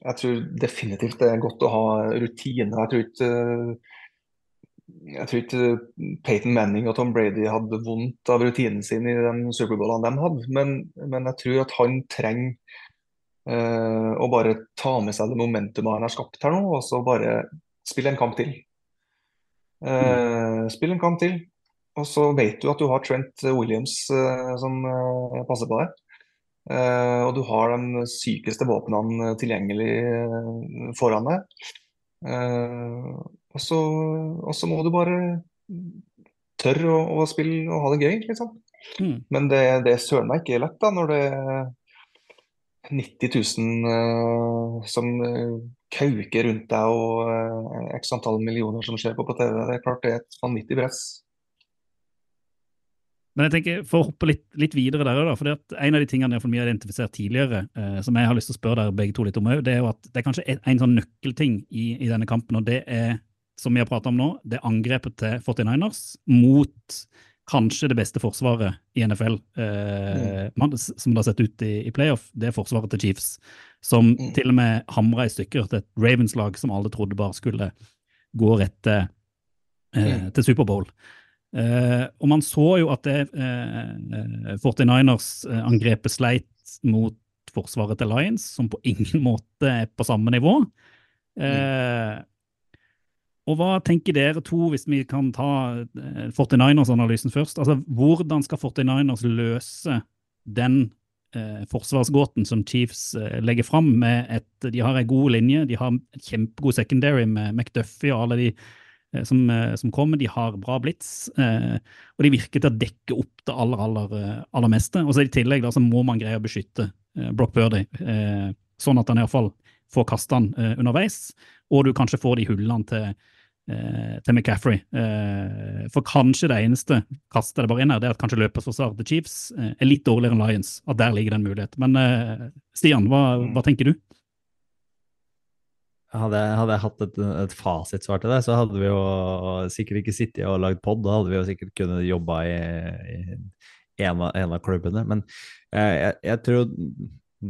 jeg tror definitivt det er godt å ha rutiner. Jeg tror ikke jeg tror ikke Peyton Manning og Tom Brady hadde vondt av rutinen sin i den Superbowlen de hadde, men, men, jeg tror at han trenger eh, å bare ta med seg det momentumet han har skapt her nå, og så bare spille en kamp til. Eh, spille en kamp til, og så vet du at du har Trent Williams eh, som eh, passer på deg. Eh, og du har de sykeste våpnene tilgjengelig eh, foran deg. Og så, og så må du bare tørre å, å, spille og ha det gøy, liksom. Mm. Men det, det er søren meg ikke lett da, når det 90 000 uh, som eh, kauker rundt deg og uh, x antall millioner som ser på på TV. Det er klart det er et vanvittig press. Men jeg tenker, for å hoppe litt, litt videre der, da, for En av de tingene vi har identifisert tidligere, eh, som jeg har lyst til å spørre dere begge to litt om, det er jo at det er kanskje en, en sånn nøkkelting i, i, denne kampen, og det er, som vi har pratet om nå, det angrepet til 49ers mot kanskje det beste forsvaret i NFL, eh, mm. som det har sett ut i, i, playoff. Det er forsvaret til Chiefs, som mm. til og med hamra i stykker til et Ravens-lag som alle trodde bare skulle gå rett til, eh, mm. til Superbowl. Eh, og man så jo at det uh, 49ers-angrepet uh, sleit mot forsvaret til Lions, som på ingen måte er på samme nivå. Mm. Og hva tenker dere to, hvis vi kan ta 49ers-analysen først? Altså, Hvordan skal 49ers løse den forsvarsgåten som Chiefs legger fram? med et, De har en god linje, de har en kjempegod secondary med McDuffie og alle de Eh, som, eh, som, kommer. De har bra blitz, eh, og de virker til å dekke opp det aller, aller, aller meste. Og så I tillegg da, så må man greie å beskytte Brock Birdie, sånn at han iallfall får kaste han underveis, og du kanskje får de hullene til, til McCaffrey. for kanskje det eneste kastet det bare inn her, det er at kanskje løpeforsvaret til Chiefs er litt dårligere enn Lions. At der ligger det en mulighet. Men Stian, hva, hva tenker du? Hadde hadde jeg, hatt et, et fasitsvar til det, så hadde vi jo sikkert ikke sittet og lagd pod. Da hadde vi jo sikkert kunnet jobbe i, i en, av, en, av, klubbene. Men eh, jeg, jeg, tror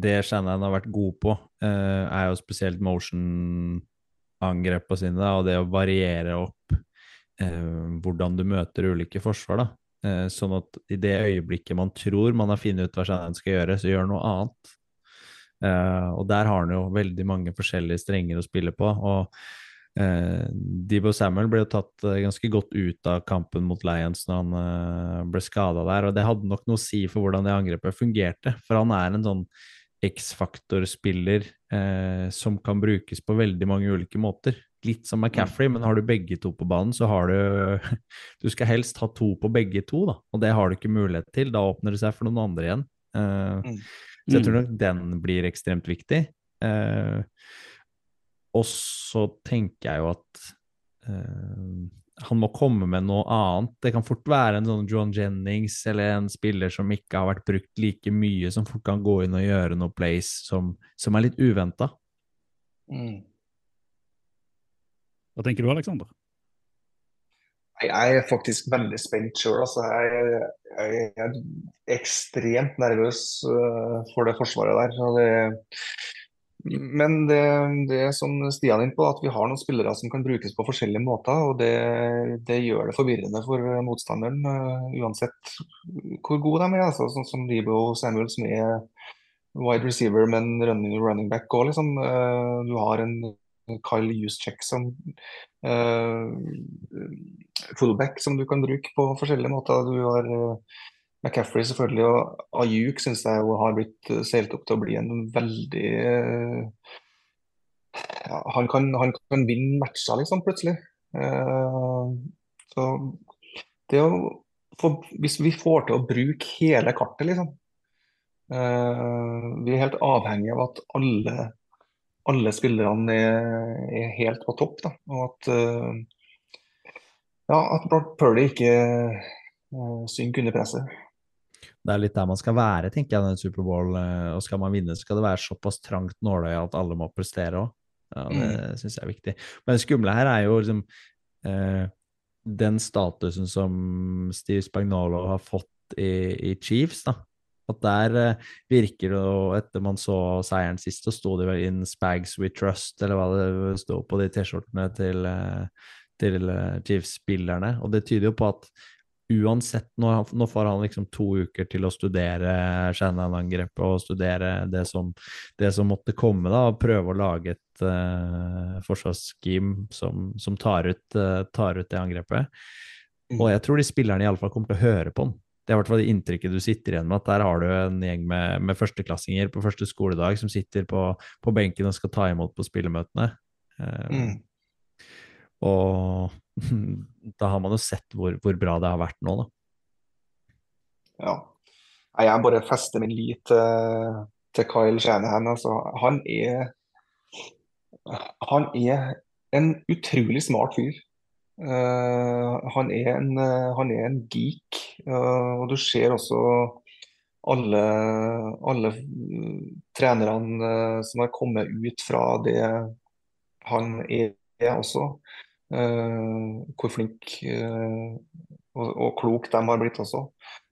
det Shannon har vært god på, eh, er jo spesielt på sine, og det å variere opp eh, hvordan du møter ulike forsvar. da. Eh, sånn at i det øyeblikket man tror man har funnet ut hva Shannon skal gjøre, så gjør noe annet. Eh, og der har han jo veldig mange forskjellige strenger å spille på. og uh, Debo Samuel ble jo tatt uh, ganske godt ut av kampen mot Lions når han ble skada der, og det hadde nok noe å si for hvordan det angrepet fungerte. For han er en sånn X-faktor-spiller som kan brukes på veldig mange ulike måter. Litt som McCaffrey, men har du begge to på banen, så har du Du skal helst ha to på begge to, da, og det har du ikke mulighet til. Da åpner det seg for noen andre igjen. Mm. Så jeg tror mm. nok den blir ekstremt viktig. Eh, og så tenker jeg jo at eh, han må komme med noe annet. Det kan fort være en sånn John Jennings eller en spiller som ikke har vært brukt like mye, som fort kan gå inn og gjøre noe place som, som er litt uventa. Mm. Hva tenker du, Aleksander? Jeg er faktisk veldig spent sjøl. Altså. Jeg, jeg, er ekstremt nervøs uh, for det forsvaret der. Det, men det, det som Stian er inne på, at vi har noen spillere som kan brukes på forskjellige måter. og Det, det gjør det forvirrende for motstanderen, uh, uansett hvor gode de er. Altså, sånn som Libo Samuel, som er wide receiver, men running, running back òg. Liksom. Uh, du har en Kyle Juszczyk som uh, fullback som du kan bruke på forskjellige måter. Du har McCaffrey selvfølgelig, og Ayuk syns jeg har blitt uh, seilt opp til å bli en veldig ja, han, kan, han, kan, vinne matcher, liksom, plutselig. så det å få, Hvis vi får til å bruke hele kartet, liksom Vi er helt avhengig av at alle alle spillerne er, er, helt på topp. Da. Og at, uh, ja, at Brock Purdy ikke uh, synker under presset. Det er litt der man skal være, tenker jeg, i Superbowl. Uh, og skal man vinne, skal det være såpass trangt nåløye at alle må prestere òg. Ja, det mm. syns jeg er viktig. Men det skumle her er jo liksom den statusen som Steve Spagnolo har fått i, i Chiefs, da. At der eh, virker det, og etter man så seieren sist, så sto det vel inn 'Spags we trust', eller hva det sto på de T-skjortene til, uh, til uh, Chiefs-spillerne. Og det tyder jo på at uansett, nå, nå, får han liksom to uker til å studere Shannon-angrepet og studere det som, det som, måtte komme, da, og prøve å lage et uh, forsvarsscheme som, som tar, ut, tar, ut, det angrepet. Mm. Og jeg tror de spillerne iallfall kommer til å høre på han. Det er i hvert fall det inntrykket du sitter igjen med, at der har du en gjeng med, med førsteklassinger på første skoledag som sitter på, på, benken og skal ta imot på spillemøtene. Uh, mm. Og da har man jo sett hvor, hvor, bra det har vært nå, da. Ja. Jeg bare fester min lit til Kyle Shanahan. Altså, han er han er en utrolig smart fyr. Eh, han, er en, eh, han er en geek. eh, og du ser også alle, alle mm, trenerne eh, som har kommet ut fra det han er, også. Eh, hvor flink eh, og, og klok de har blitt også.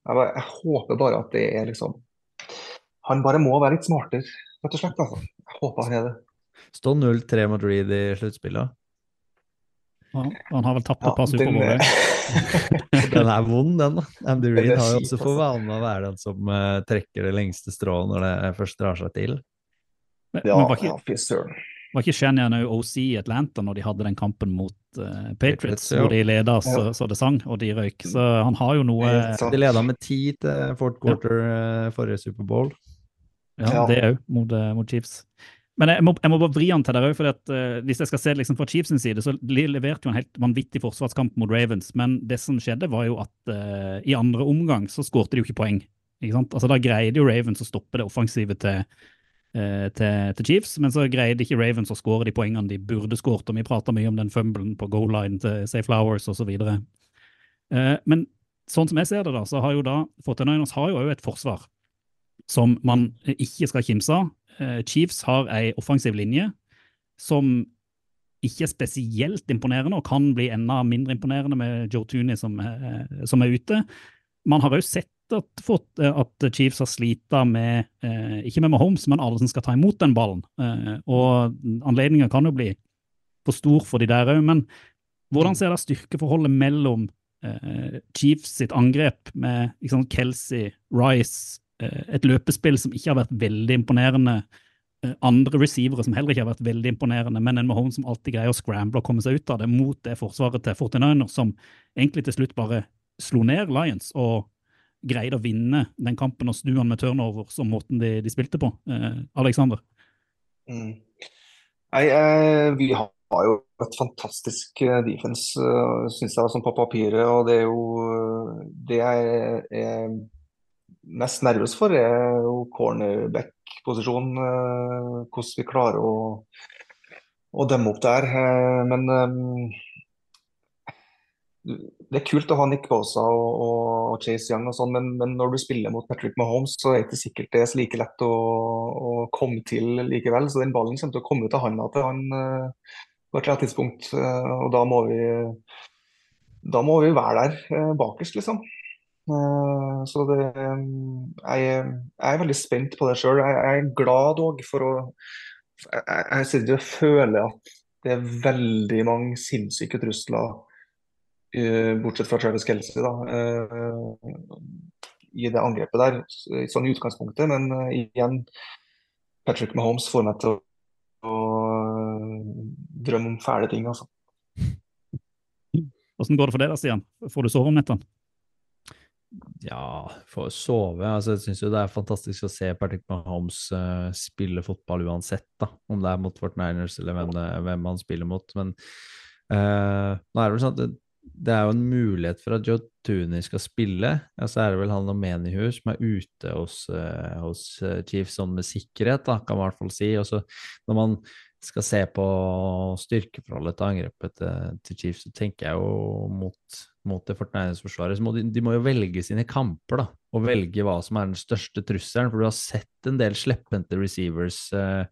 Jeg, bare, jeg håper bare at det er liksom Han bare må være litt smartere, rett og slett. Altså. Jeg håper han er det. Står 0-3 mot Reed i sluttspillet. Ja, han har vel tapt et Ja, par den- Superbowl. Den er vond, den. da. Andy Reed har jo også for altså. vane å være den som uh, trekker det lengste strået når det først drar seg til. Men, Ja, men var ikke, ja, var ikke Shanahan OC i Atlanta når de hadde den kampen mot eh, Patriots, Patriots, ja. hvor de leda så, så det sang, og de røyk. Så han har jo noe De leda med ti til fourth quarter ja. forrige Superbowl. Ja, det òg, mot, eh, mot Chiefs. Men jeg må, jeg må bare vri han til der òg, for hvis jeg skal se det liksom fra Chiefs side, så leverte jo en helt vanvittig forsvarskamp mot Ravens, men det som skjedde, var jo at uh, i andre omgang så skårte de jo ikke poeng. Ikke sant? Altså Da greide jo Ravens å stoppe det offensive til, eh, til, til Chiefs, men så greide ikke Ravens å skåre de poengene de burde skåret, og vi prata mye om den fumblen på goal line til Say Flowers osv. Uh, men sånn som jeg ser det, da, så har jo da 49ers har jo òg et forsvar som man ikke skal kimse av. Eh, Chiefs har ei offensiv linje som ikke er spesielt imponerende, og kan bli enda mindre imponerende med Joe Tooney som, er- som er ute. Man har òg sett at, fått, eh, at Chiefs har slita med, eh, ikke med Mahomes, men alle som skal ta imot den ballen. Eh, og anledningen kan jo bli for stor for de der òg, men hvordan ser da styrkeforholdet mellom Chiefs sitt angrep med liksom Kelsey, Rice, et løpespill som ikke har vært veldig imponerende, andre receivere som heller ikke har vært veldig imponerende, men en Mahomes som alltid greier å scramble og komme seg ut av det, mot det forsvaret til 49ers, som egentlig til slutt bare slo ned Lions og greide å vinne den kampen og snu han med turnover som måten de, de spilte på. Eh, Alexander? Mm. Nei, eh, vi har jo et fantastisk eh, defense, uh, syns jeg, som på papiret. Og det er jo eh, Det jeg er mest nervøs for, er jo cornerback-posisjonen. eh, hvordan vi klarer å, å demme opp der. Eh, men eh, det er kult å ha Nick Bosa og, og Chase Young og sånn, men, men når du spiller mot Patrick Mahomes, så er det ikke sikkert det er like lett å, å komme til likevel. Så den ballen kommer til å komme ut av handa til han eh, på et eller annet tidspunkt. eh, og da må vi da må vi være der eh, bakerst, liksom. Så det jeg, jeg er veldig spent på det sjøl. Jeg, jeg er glad òg for å Jeg, jeg, sitter og føler at det er veldig mange sinnssyke trusler bortsett fra Travis Kelsey, da, eh, i det angrepet der, sånn i utgangspunktet. Men eh, igjen, Patrick Mahomes får meg til å, drømme om fæle ting, altså. Hvordan går det for deg da, Stian? Får du sove om nettene? Ja, for å sove. Altså, jeg syns jo det er fantastisk å se Patrick Mahomes uh, spille fotball uansett, da. Om det er mot Fort Niners eller hvem, hvem han spiller mot. Men uh, nå er det vel sånn at det, er jo en mulighet for at Joe Tooney skal spille. Ja, så er det vel han og Menihus som er ute hos, eh, hos eh, Chiefs sånn med sikkerhet, da, kan man i hvert fall si. Og så når man skal se på styrkeforholdet til angrepet til, til Chiefs, så tenker jeg jo mot, mot det må de, de må jo velge sine kamper, da, og velge hva som er den største trusselen. For du har sett en del slepphendte receivers eh,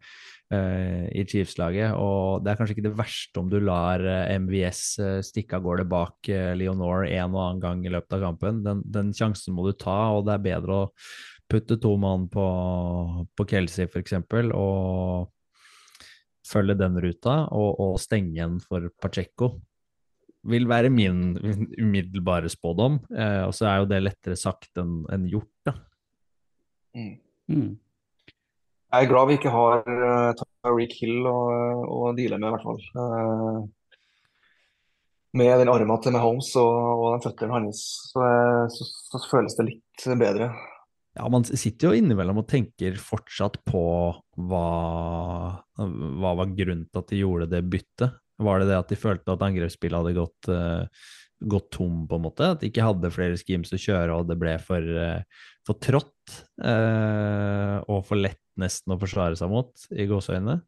i Chiefs-laget, og det er kanskje ikke det verste om du lar eh, MVS eh, stikke av gårde bak Leonor Leonore en og annen gang i løpet av kampen. Den, den sjansen må du ta, og det er bedre å putte to mann på, på Kelsey, f.eks., og følge den ruta og, og stenge igjen for Pacheco. Vil være min umiddelbare spådom. Eh, og så er jo det lettere sagt enn enn gjort, da. Mm. Jeg er glad vi ikke har uh, Tyreek Hill å, å deale med, i hvert fall. Uh, med den armen til Mahomes og, og den føttene hans, så, eh, så, så føles det litt bedre. Ja, man sitter jo innimellom og tenker fortsatt på hva, hva var grunnen til at de gjorde det byttet. Var det det at de følte at angrepsspillet hadde gått, uh, gått tom, på en måte? At de ikke hadde flere schemes å kjøre, og det ble for, eh, for trått eh, og for lett nesten å forsvare seg mot, i gåseøynene.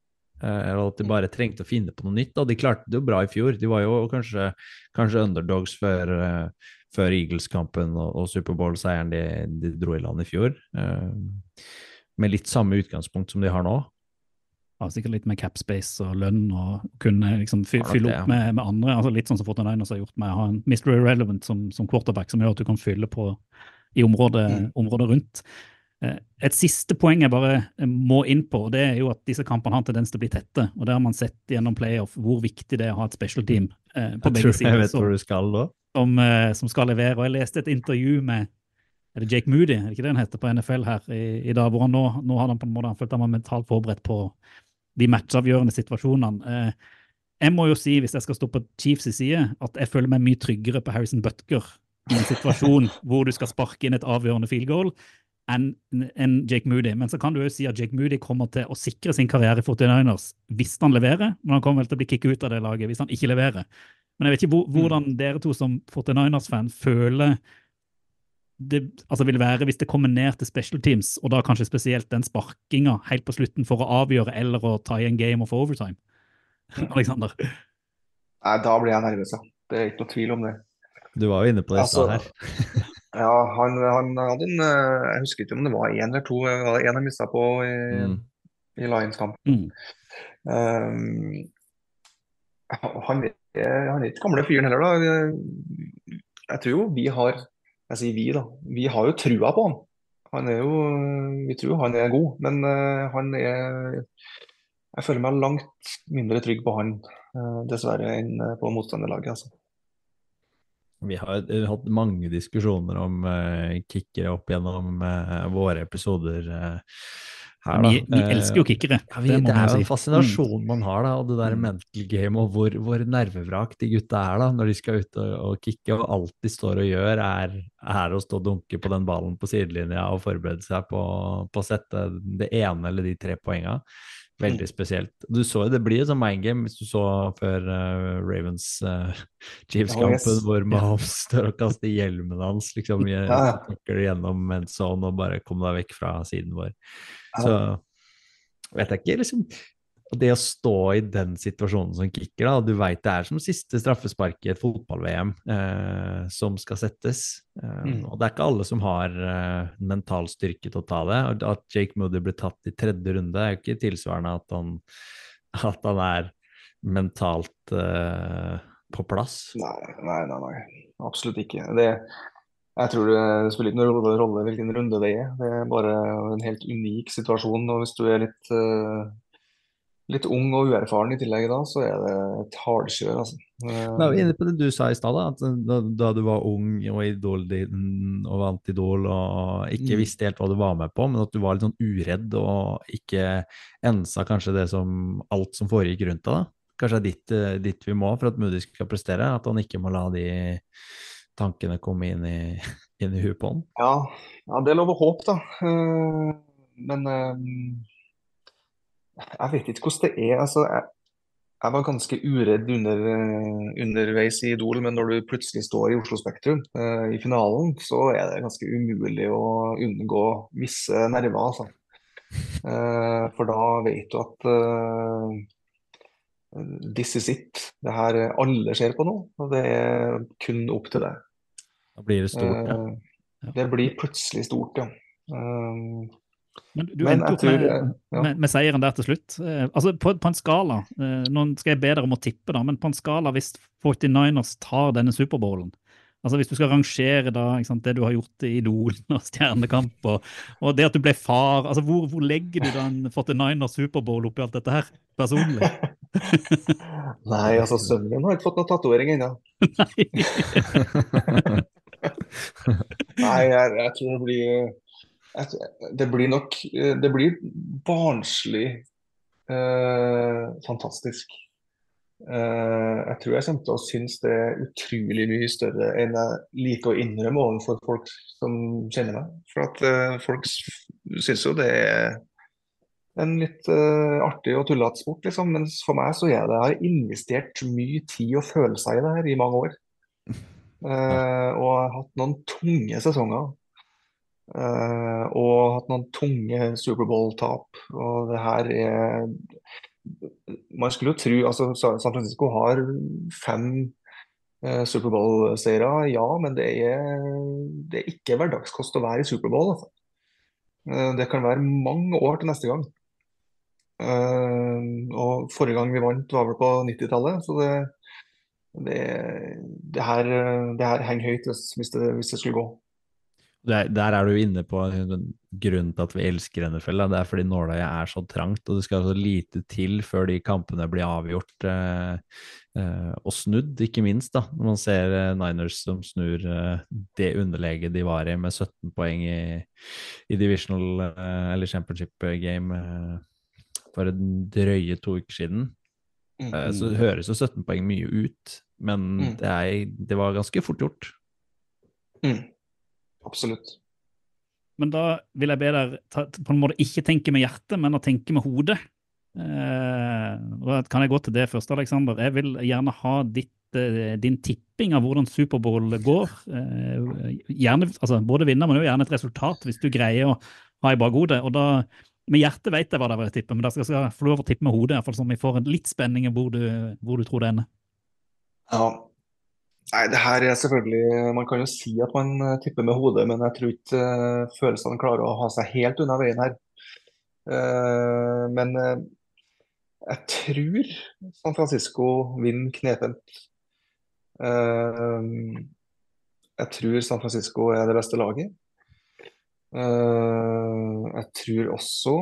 Eller at de bare trengte å finne på noe nytt. Og de klarte det jo bra i fjor. De var jo kanskje, kanskje underdogs før, eh, før Eagles-kampen og, og Superbowl-seieren de, de dro i land i fjor. Eh, med litt samme utgangspunkt som de har nå. Ja, sikkert litt med capspace og lønn og kunne liksom fy, fylle opp ja. med, med andre. altså Litt sånn som 49ers har gjort med å ha en Mr. Irrelevant som, som quarterback, som gjør at du kan fylle på i området, Mm. området rundt. Eh, Et siste poeng jeg bare eh, må inn på, det er jo at disse kampene har tendens til å bli tette. og Det har man sett gjennom playoff, hvor viktig det er å ha et special team eh, på Jeg begge tror jeg vet som, hvor du skal da. som, eh, som skal levere. Og Jeg leste et intervju med er det Jake Moody, er det ikke det han heter på NFL her i, i dag, hvor han nå, nå har han på en måte han følte han var mentalt forberedt på de matchavgjørende situasjonene. Eh, jeg må jo si, hvis jeg skal stå på Chiefs' side, at jeg føler meg mye tryggere på Harrison Butker i en situasjon hvor du skal sparke inn et avgjørende field goal, enn en Jake Moody. Men så kan du jo si at Jake Moody kommer til å sikre sin karriere i 49ers hvis han leverer, men han kommer vel til å bli kicket ut av det laget hvis han ikke leverer. Men jeg vet ikke hvor, hvordan dere to som 49ers-fan føler det altså vil være hvis det kommer ned til special teams, og da kanskje spesielt den sparkinga helt på slutten for å avgjøre eller å ta i en game of overtime. Alexander. Nei, da blir jeg nervøs, ja. Det er ikke noe tvil om det. Du var jo inne på det Altså, her. Ja, han, han hadde en eh, Jeg husker ikke om det var én eller to. Det var én han mista på i, Mm. i Lions-kampen. Mm. Um, han, er, han er ikke gamle fyren heller, da. Jeg tror jo vi har Jeg sier vi, da. Vi har jo trua på han. Han er jo Vi tror han er god, men eh, han er Jeg føler meg langt mindre trygg på han, eh, dessverre, enn eh, på motstanderlaget. Altså. Vi har eh, hatt mange diskusjoner om uh, kickere opp gjennom uh, våre episoder Uh, her. Vi, vi elsker jo kickere. Ja, vi, det det, er jo si. en fascinasjon man har, da, og det der Mm. mental game, og hvor, hvor nervevrak de gutta er da, når de skal ut og, og kicke. Og alt de står og gjør, er, er å stå og dunke på den ballen på sidelinja og forberede seg på, på å sette det ene eller de tre poenga. Veldig spesielt. Du så jo, Det blir jo sånt mindgame hvis du så før uh, Ravens uh, Chiefs-kampen, Oh, yes. hvor Mahomes står og kaster hjelmen hans liksom Ja, gjennom en sånn og bare kom deg vekk fra siden vår. Så vet jeg ikke, liksom Det å stå i den situasjonen som kicker, da, og du veit det er som siste straffespark i et fotball-VM eh, som skal settes. Eh, Mm. Og det er ikke alle som har eh, mental styrke til å ta det. Og At Jake Moody blir tatt i tredje runde, er jo ikke tilsvarende at han, at han er mentalt eh, på plass. Nei, nei, nei, nei. Absolutt ikke. Det, jeg tror det spiller ikke noen rolle, hvilken runde det er. Det er bare en helt unik situasjon. Og hvis du er litt, eh, litt ung og uerfaren i tillegg da, så er det et hardkjør, altså. Da er vi inne på det du sa i stad, at da, da du var ung og idol og vant Idol og ikke Mm. visste helt hva du var med på, men at du var litt sånn uredd og ikke ensa kanskje det som alt som foregikk rundt deg. da. Kanskje det er ditt, eh, ditt vi må for at Moody skal prestere, at han ikke må la de tankene komme inn i, inn i huet på han. Ja, ja, det er lov å håpe, da. Eh, Men eh, jeg vet ikke hvordan det er. Altså, jeg, jeg var ganske uredd under, eh, underveis i Idol, men når du plutselig står i Oslo Spektrum eh, i finalen, så er det ganske umulig å unngå visse nerver, altså. Eh, For da vet du at eh, this is it. Det her alle ser på nå, og det er kun opp til deg. Da blir det stort, ja. Eh, Det blir plutselig stort, ja. Eh, Men du Men endte opp med, ja. med, med seieren der til slutt. Eh, altså på, på en skala, eh, nå skal jeg be dere om å tippe, da, men på en skala hvis 49ers tar denne Superbowlen Altså Hvis du skal rangere da, ikke sant, det du har gjort i Idol og Stjernekamp, og, og det at du ble far altså Hvor, hvor legger du den 49ers Superbowl oppi alt dette her, personlig? Nei, altså sønnen min har ikke fått noe tatovering ennå. Nei, jeg, jeg tror det blir Det blir nok Det blir barnslig eh, fantastisk. Eh, jeg tror jeg kommer til å synes det er utrolig mye større enn jeg liker å innrømme overfor folk som kjenner meg. For at eh, folk synes jo det er en litt eh, artig og tullete sport, liksom. Mens for meg så er det Jeg har investert mye tid og følelser i det her i mange år. Eh, og har hatt noen tunge sesonger. Eh, og hatt noen tunge Superbowl-tap. Og det her er Man skulle jo tro altså San Francisco har fem uh, Superbowl-seire, ja, men det er, det er ikke hverdagskost å være i Superbowl. Altså. Uh, det kan være mange år til neste gang. Eh, og forrige gang vi vant, var vel på 90-tallet, så det, det, det, her, det her henger høyt hvis, hvis, det, hvis det skulle gå. Der, der, er du inne på grunnen til at vi elsker NFL. Da. Det er fordi nåløyet er så trangt, og det skal så lite til før de kampene blir avgjort eh, eh, og snudd, ikke minst. da, Når man ser eh, Niners som snur eh, det underleget de var i med 17 poeng i, i divisional eh, eller championship game eh, for en drøye to uker siden. Mm. så høres jo 17 poeng mye ut, men Mm. det, er, det var ganske fort gjort. Mm. Absolutt. Men da vil jeg be deg på en måte ikke tenke med hjertet, men å tenke med hodet. Eh, kan jeg gå til det først, Alexander. Jeg vil gjerne ha ditt, eh, din tipping av hvordan Superbowl går. Eh, gjerne, altså Både vinner, men også gjerne et resultat, hvis du greier å ha i bakhodet. Og da, med hjertet vet jeg hva det vil tippe, men da skal jeg få lov å tippe med hodet, i hvert fall så vi får en litt spenning i hvor du, hvor du tror det ender. Ja. Nei, det her er selvfølgelig Man kan jo si at man eh, tipper med hodet, men jeg tror ikke uh, følelsene klarer å ha seg helt unna veien her. Uh, men uh, jeg tror San Francisco vinner knepent. Jeg tror San Francisco er det beste laget. Jeg tror også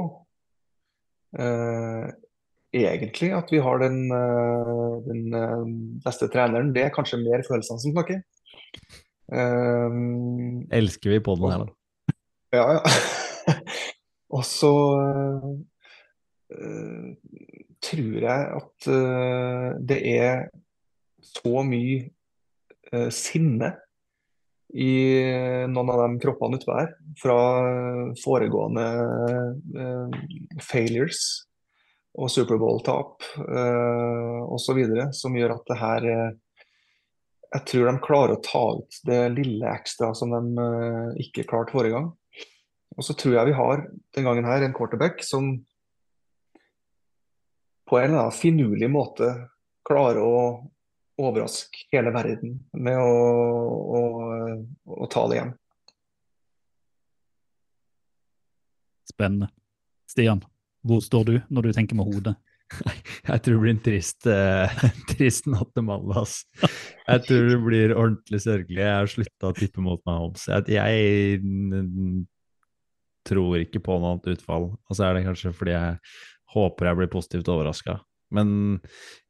egentlig at vi har den, eh, den eh, beste treneren. Det er kanskje mer følelsene som snakker. Um, Elsker vi på den her, da. ja, ja. Og så uh, tror jeg at uh, det er så mye uh, sinne i noen av de kroppene utpå her, fra foregående failures og Superbowl-tap uh, osv., som gjør at det her eh, Jeg tror de klarer å ta ut det lille ekstra som de eh, ikke klarte forrige gang. Og så tror jeg vi har den gangen her en quarterback som på en eller annen finurlig måte klarer å overraske hele verden med å, å, å ta det hjem. Spennende. Stian, hvor står du når du tenker med hodet? Jeg tror det blir en trist, eh, trist natt til mandag. Jeg tror det blir ordentlig sørgelig. Jeg har slutta å tippe mot Mahomes. Jeg, jeg mm, tror ikke på noe annet utfall. Og så er det kanskje fordi jeg håper jeg blir positivt overraska. Men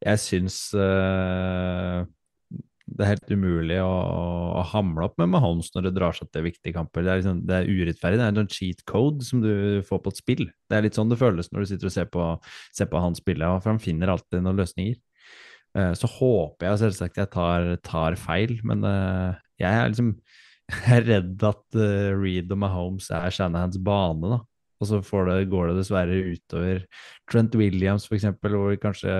jeg syns eh, det er helt umulig å, å hamle opp med Mahomes når det drar seg til viktige kamper. Det er, liksom, det er urettferdig. Det er en cheat code som du får på et spill. Det er litt sånn det føles når du sitter og ser på, ser på han spille, for han finner alltid noen løsninger. Eh, så håper jeg selvsagt jeg tar, tar feil, men eh, jeg er liksom jeg er redd at uh, Reed og Mahomes er Shanahans bane, da. Og så det, går det dessverre utover Trent Williams, for eksempel, hvor kanskje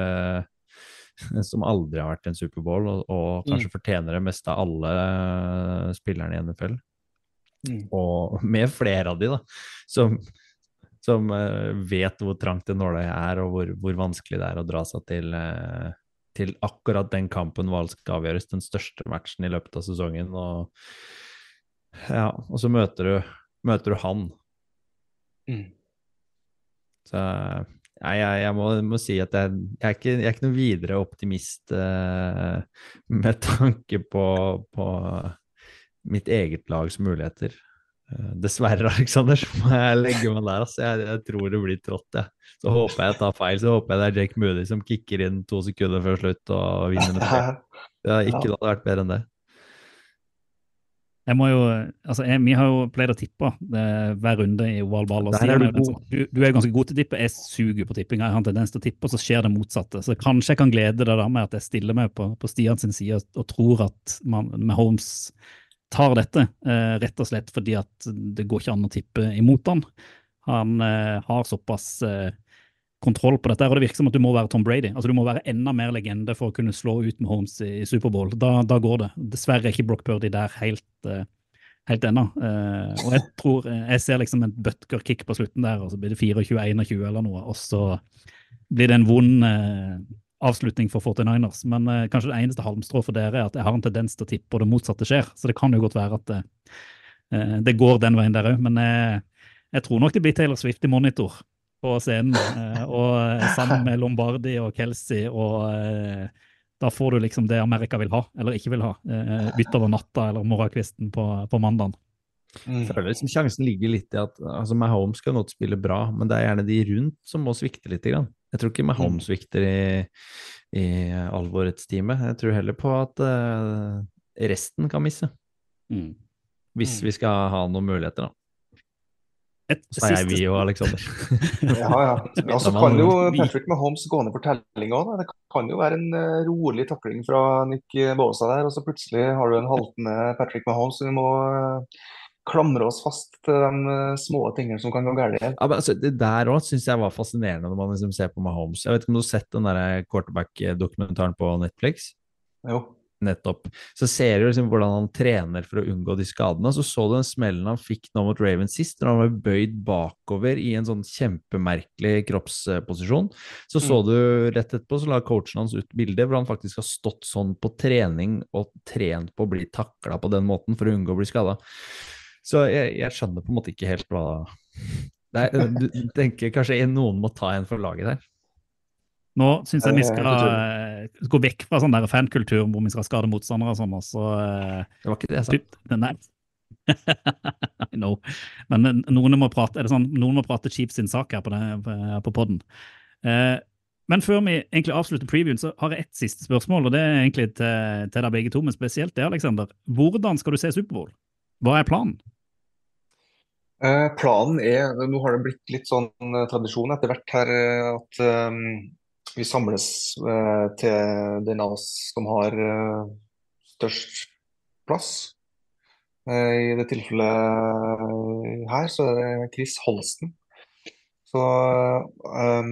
som aldri har vært i en Superbowl, og, og kanskje fortjener det meste av alle eh, spillerne i NFL. Mm. Og med flere av de, da, som, som eh, vet hvor trangt det nåløyet er, og hvor, hvor vanskelig det er å dra seg til, eh, til akkurat den kampen alt skal avgjøres, den største matchen i løpet av sesongen. Og, ja, og så møter du, møter du han. Mm. Så Nei, jeg, jeg må, må si at jeg, jeg, er ikke, jeg er ikke noen videre optimist uh, med tanke på, på mitt eget lags muligheter. Uh, dessverre, Alexander, så må jeg legge meg der. Altså. Jeg, jeg tror det blir trått. Jeg. Så håper jeg tar feil. Så håper jeg det er Jake Moody som kicker inn to sekunder før slutt og vinner. Det ikke hadde vært bedre enn det. Jeg må jo, altså jeg, Vi har jo pleid å tippe det, hver runde i oval ball. og er du sånn- Du, du er ganske god til å tippe. Jeg suger på tipping. Jeg har en tendens til å tippe, og så skjer det motsatte. Så kanskje jeg kan glede deg da med at jeg stiller meg på, på Stian sin side og, og tror at man med Holmes tar dette, eh, rett og slett fordi at det går ikke an å tippe imot han. Han eh, har såpass eh, kontroll på dette, og det virker som at du må være Tom Brady. Altså Du må være enda mer legende for å kunne slå ut med Holmes i, i Superbowl. Da, da går det. Dessverre er ikke Brock Purdy der helt, eh, helt ennå. Eh, og jeg tror jeg ser liksom en butker-kick på slutten der, og så blir det 24-21 eller noe, og så blir det en vond eh, avslutning for 49ers. Men eh, kanskje det eneste halmstrå for dere er at jeg har en tendens til å tippe og det motsatte skjer. Så det kan jo godt være at eh, det går den veien der òg. Men jeg, jeg tror nok det blir Taylor Swift i monitor på scenen, eh, og eh, sammen med Lombardi og Kelsey. og eh, da får du liksom det Amerika vil ha, eller ikke vil ha, Bytt over natta eller morgenkvisten på, på mandagen. Mm. Jeg føler liksom Sjansen ligger litt i at altså Mahomes skal nå spille bra, men det er gjerne de rundt som må svikte litt. Grann. Jeg tror ikke Mahomes svikter i, i alvorets time. Jeg tror heller på at uh, resten kan misse, Mm. hvis Mm. vi skal ha noen muligheter, da. Et Så er jeg vi og Aleksander. Ja, ja. Og så kan jo Patrick Mahomes gå ned for telling òg. Det kan jo være en eh, rolig takling fra Nick Bosa der, og så plutselig har du en haltende Patrick Mahomes. Vi må eh, klamre oss fast til de eh, små tingene som kan gå galt. Ja, men altså, det der òg syns jeg var fascinerende når man liksom ser på Mahomes. Jeg vet ikke om du har sett den der quarterback-dokumentaren på Netflix? Jo. Nettopp. Så ser du liksom hvordan han trener for å unngå de skadene. Så så du den smellen han fikk nå mot Raven sist, når han var bøyd bakover i en sånn kjempemerkelig kroppsposisjon. Så så Mm. du rett etterpå, så la coachen hans ut bilde hvor han faktisk har stått sånn på trening og trent på å bli takla på den måten for å unngå å bli skada. Så jeg, jeg skjønner på en måte ikke helt hva Nei, du tenker kanskje noen må ta en for laget der. Nå syns jeg vi Eh, skal eh, gå vekk fra sånn der fankultur hvor vi skal skade motstandere og sånn, og så eh, Det var ikke det jeg sa. Typ, nei. I know. Men noen må prate, er det sånn, noen må prate Chiefs sin sak her på, det, på- poden. podden. Eh, men før vi egentlig avslutter previewen, så har jeg ett siste spørsmål, og det er egentlig til, til deg begge to, men spesielt det, Alexander. Hvordan skal du se Superbowl? Hva er planen? Eh, planen er, nå har det blitt litt sånn tradisjon etter hvert her, at eh, vi samles eh, til den av oss som har eh, størst plass. Eh, I det tilfellet her så er det Chris Holsten. Så eh,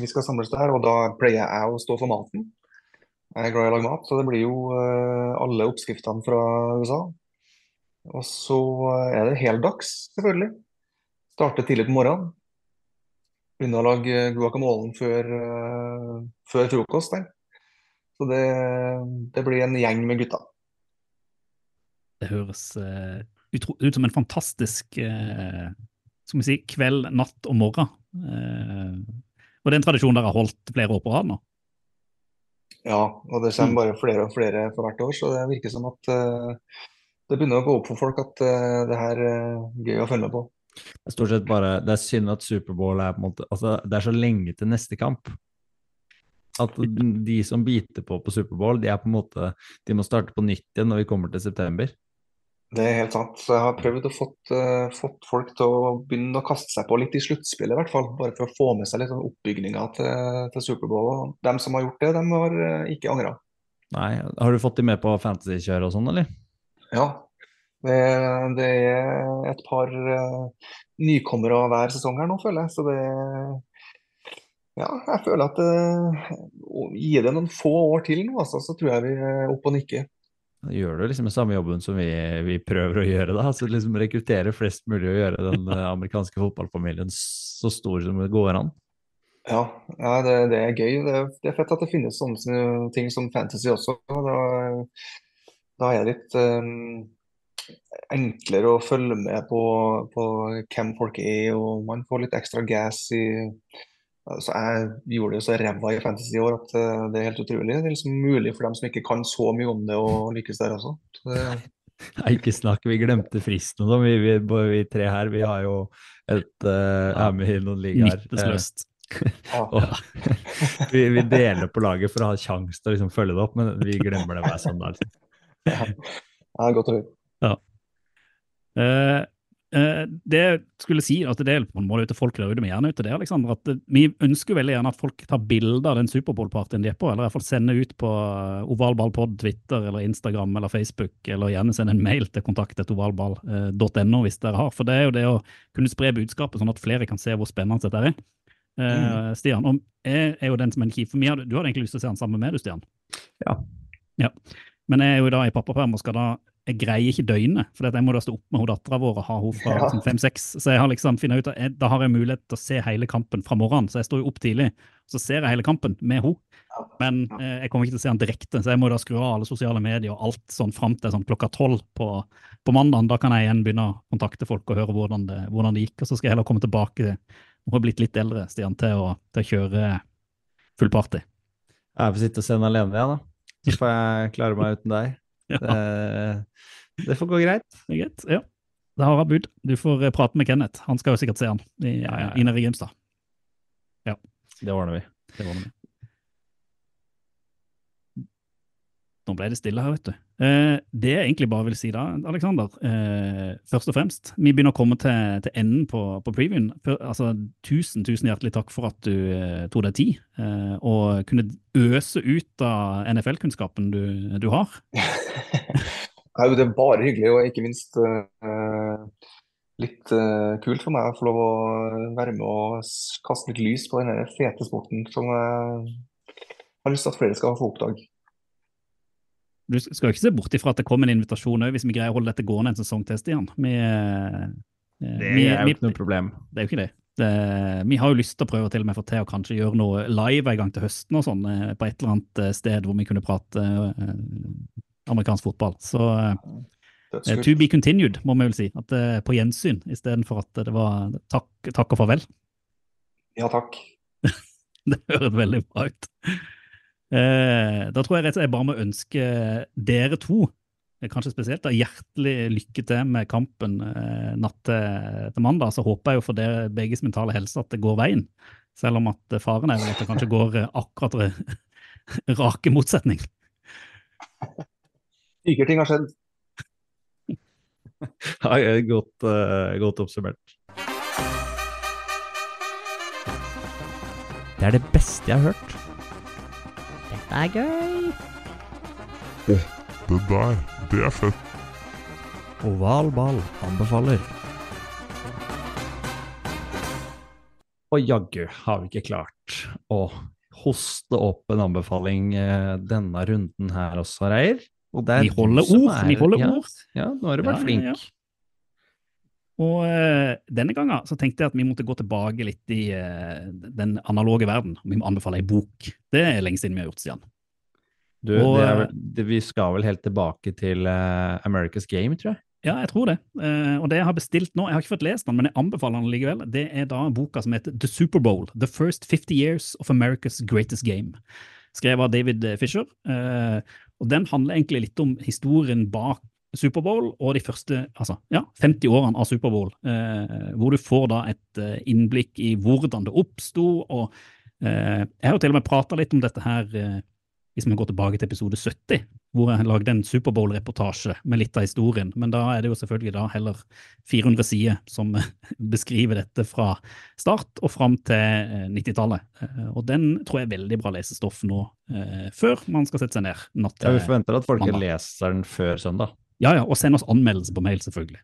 vi skal samles der, og da pleier jeg å stå for maten. Jeg er glad i å lage mat, så det blir jo eh, alle oppskriftene fra USA. Og så er det heldags, selvfølgelig. Starter tidlig på morgenen. Begynne å lage guacamolen før, eh, før frokost. Der. Så det, det blir en gjeng med gutta. Det høres uh, ut som en fantastisk uh, skal vi si, kveld, natt og morgen. Uh, og det er en tradisjon dere har holdt flere år på rad nå? Ja, og det kommer bare flere og flere for hvert år, så det virker som at eh, det begynner å gå opp for folk at eh, det her er gøy å følge med på. Det er stort sett bare Det er synd at Superbowl er på en måte Altså, det er så lenge til neste kamp. At de som biter på på Superbowl, de er på en måte De må starte på nytt igjen når vi kommer til september. Det er helt sant. Jeg har prøvd å fått, uh, fått folk til å begynne å kaste seg på litt i sluttspillet, i hvert fall. Bare for å få med seg litt sånn oppbygninga til, til Superbowl. Dem som har gjort det, dem har uh, ikke angra. Nei, Har du fått de med på fantasy-kjøret og sånn, eller? Ja. Det, det er et par uh, nykommere hver sesong her nå, føler jeg. Så det Ja, jeg føler at uh, å gi det noen få år til nå, altså, så tror jeg vi er oppe og nikker. Gjør du liksom den samme jobben som vi, vi prøver å gjøre, da. Altså liksom rekruttere flest mulig og gjøre den eh, amerikanske fotballfamilien så stor som det går an. Ja, ja det, det er gøy. Det, det er fett at det finnes sånne ting som fantasy også. Da, da er jeg litt eh, enklere å følge med på, på hvem folk er, og man får litt ekstra gas i altså Jeg gjorde det så ræva i fantasy i år at eh, det er helt utrolig. Det er liksom mulig for dem som ikke kan så mye om det, å lykkes der også. Det, Nei, ikke snakk, vi glemte fristen og sånn. Vi, vi, vi tre her, vi har jo et uh, er med i noen ligaer. eh, og vi, vi deler på laget for å ha sjanse til å liksom følge det opp, men vi glemmer det hver søndag. Liksom. Ja, godt å høre. Eh, uh, det jeg skulle si, at det er på en måte folk der ute, men gjerne ut til det, Alexander, at eh, vi ønsker veldig gjerne at folk tar bilder av den Superbowl-partyen de er på, eller i hvert fall sender ut på ovalballpod, Twitter eller Instagram eller Facebook, eller gjerne send en mail til kontaktet.ovalball.no hvis dere har. For det er jo det å kunne spre budskapet, sånn at flere kan se hvor spennende dette er. Uh, Stian, og jeg er jo den som er en kjip, for meg. du hadde egentlig lyst til å se han sammen med du, Stian? Ja. Ja. Men jeg er jo da i pappaperm og skal da jeg greier ikke døgnet, for jeg må da stå opp med hun dattera vår og ha henne fra Ja. liksom, fem-seks. Så jeg har liksom finnet ut at jeg, da har jeg mulighet til å se hele kampen fra morgenen. Så jeg står jo opp tidlig, så ser jeg hele kampen med henne. Men eh, jeg kommer ikke til å se den direkte, så jeg må da skru av alle sosiale medier og alt sånn fram til sånn klokka tolv på, på mandagen. Da kan jeg igjen begynne å kontakte folk og høre hvordan det, hvordan det gikk. Og så skal jeg heller komme tilbake, nå har jeg blitt litt eldre, Stian, til å, til å kjøre full party. Jeg får sitte og se den alene, jeg, da. Så får jeg klare meg uten deg. Ja, Det, det får gå greit. det er greit. Ja. Det har jeg bud. Du får eh, prate med Kenneth. Han skal jo sikkert se han i, Ja, ja, ja. i Grimstad. Det ordner vi. Det ordner vi. Nå ble det stille her, vet du. Eh, det jeg egentlig bare vil si da, Aleksander, eh, først og fremst, vi begynner å komme til, til enden på, på previewen. For, altså, tusen, tusen hjertelig takk for at du eh, tok deg tid, eh, og kunne øse ut av NFL-kunnskapen du, du har. Nei, det er bare hyggelig, og ikke minst eh, litt eh, kult for meg å få lov å være med og kaste litt lys på denne fete sporten som jeg har lyst til at flere skal få oppdage. Du skal jo ikke se bort ifra at det kommer en invitasjon òg, hvis vi greier å holde dette gående en sesong til, Stian. Vi, eh, Det vi- er jo ikke noe problem. Det er jo ikke det. det. Vi har jo lyst til å prøve til og med få til å kanskje gjøre noe live en gang til høsten og sånn, eh, på et eller annet eh, sted hvor vi kunne prate eh, amerikansk fotball. Så eh, to be continued, må vi vel si. At på gjensyn istedenfor at det var takk, takk og farvel. Ja, takk. Det høres veldig bra ut. Eh, da tror jeg rett og slett jeg bare må ønske dere to, eh, kanskje spesielt, da, hjertelig lykke til med kampen eh, natt til, til mandag. Så håper jeg jo for dere begges mentale helse at det går veien. Selv om at eh, faren er vel at det kanskje går eh, akkurat rake motsetning. Digre ting har skjedd. Ja, godt, uh, godt oppsummert. Det er det beste jeg har hørt. Dette er gøy. Det der, det er fett. Oval ball anbefaler. Og jaggu har vi ikke klart å hoste opp en anbefaling eh, denne runden her også, Reier. Og det er Vi holder ord! ord, vi holder ja, ord. Ja, nå har du vært Ja, ja, flink. ja. Og uh, denne gangen så tenkte jeg at vi måtte gå tilbake litt i uh, den analoge verden. Vi må anbefale ei bok. Det er lenge siden vi har gjort, Stian. Du, Og, det eh, vel- det, vi skal vel helt tilbake til uh, America's Game, tror jeg. Ja, jeg tror det. Og det jeg har bestilt nå, jeg har ikke fått lest den, men jeg anbefaler den likevel, det er da boka som heter The Superbowl, The First 50 Years of America's Greatest Game. Skrevet av David Fisher. Og den handler egentlig litt om historien bak Superbowl og de første altså, ja, 50 årene av Superbowl, eh, hvor du får da et eh, innblikk i hvordan det oppsto. Og eh, jeg har jo til og med prata litt om dette her eh, hvis vi går tilbake til episode 70, hvor jeg lagde en Superbowl-reportasje med litt av historien. Men da er det jo selvfølgelig da heller 400 sider som beskriver dette fra start og fram til eh, 90-tallet. Eh, Og den tror jeg er veldig bra lesestoff nå, eh, før man skal sette seg ned natt Ja, vi forventer at folk mandag. leser den før søndag. Ja, ja, og send oss anmeldelse på mail, selvfølgelig.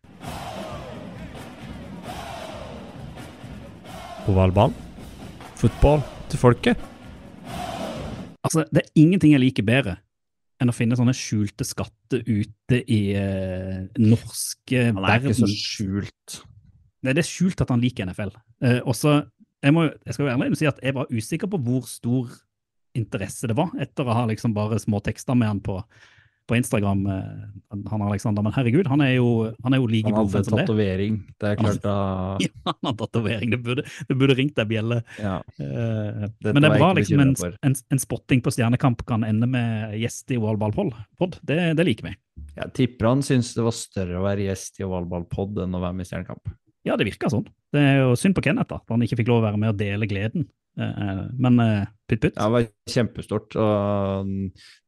På ball. Fotball til folket. Altså, det er ingenting jeg liker bedre enn å finne sånne skjulte skatter ute i eh, norske Han er ikke så skjult. Nei, det er skjult at han liker NFL. Eh, også, jeg, må, jeg skal jo ærlig si at jeg var usikker på hvor stor interesse det var, etter å ha liksom bare små tekster med han på, på Instagram, eh, han Alexander. Men herregud, han er jo, han er jo like god hadde det. Han hadde tatovering. Det er klart da Ja, han hadde tatovering. Det burde, det burde ringt deg bjelle. ja. Uh, men det er bra liksom en, en, en spotting på Stjernekamp kan ende med gjest i Wallballpod. Det, det liker vi. Jeg tipper han syns det var større å være gjest i Ovalballpod enn å være med i Stjernekamp. Ja, det virker sånn. Det er jo synd på Kenneth da, at han ikke fikk lov å være med og dele gleden. Eh, men pytt pytt. Ja, det var kjempestort. Og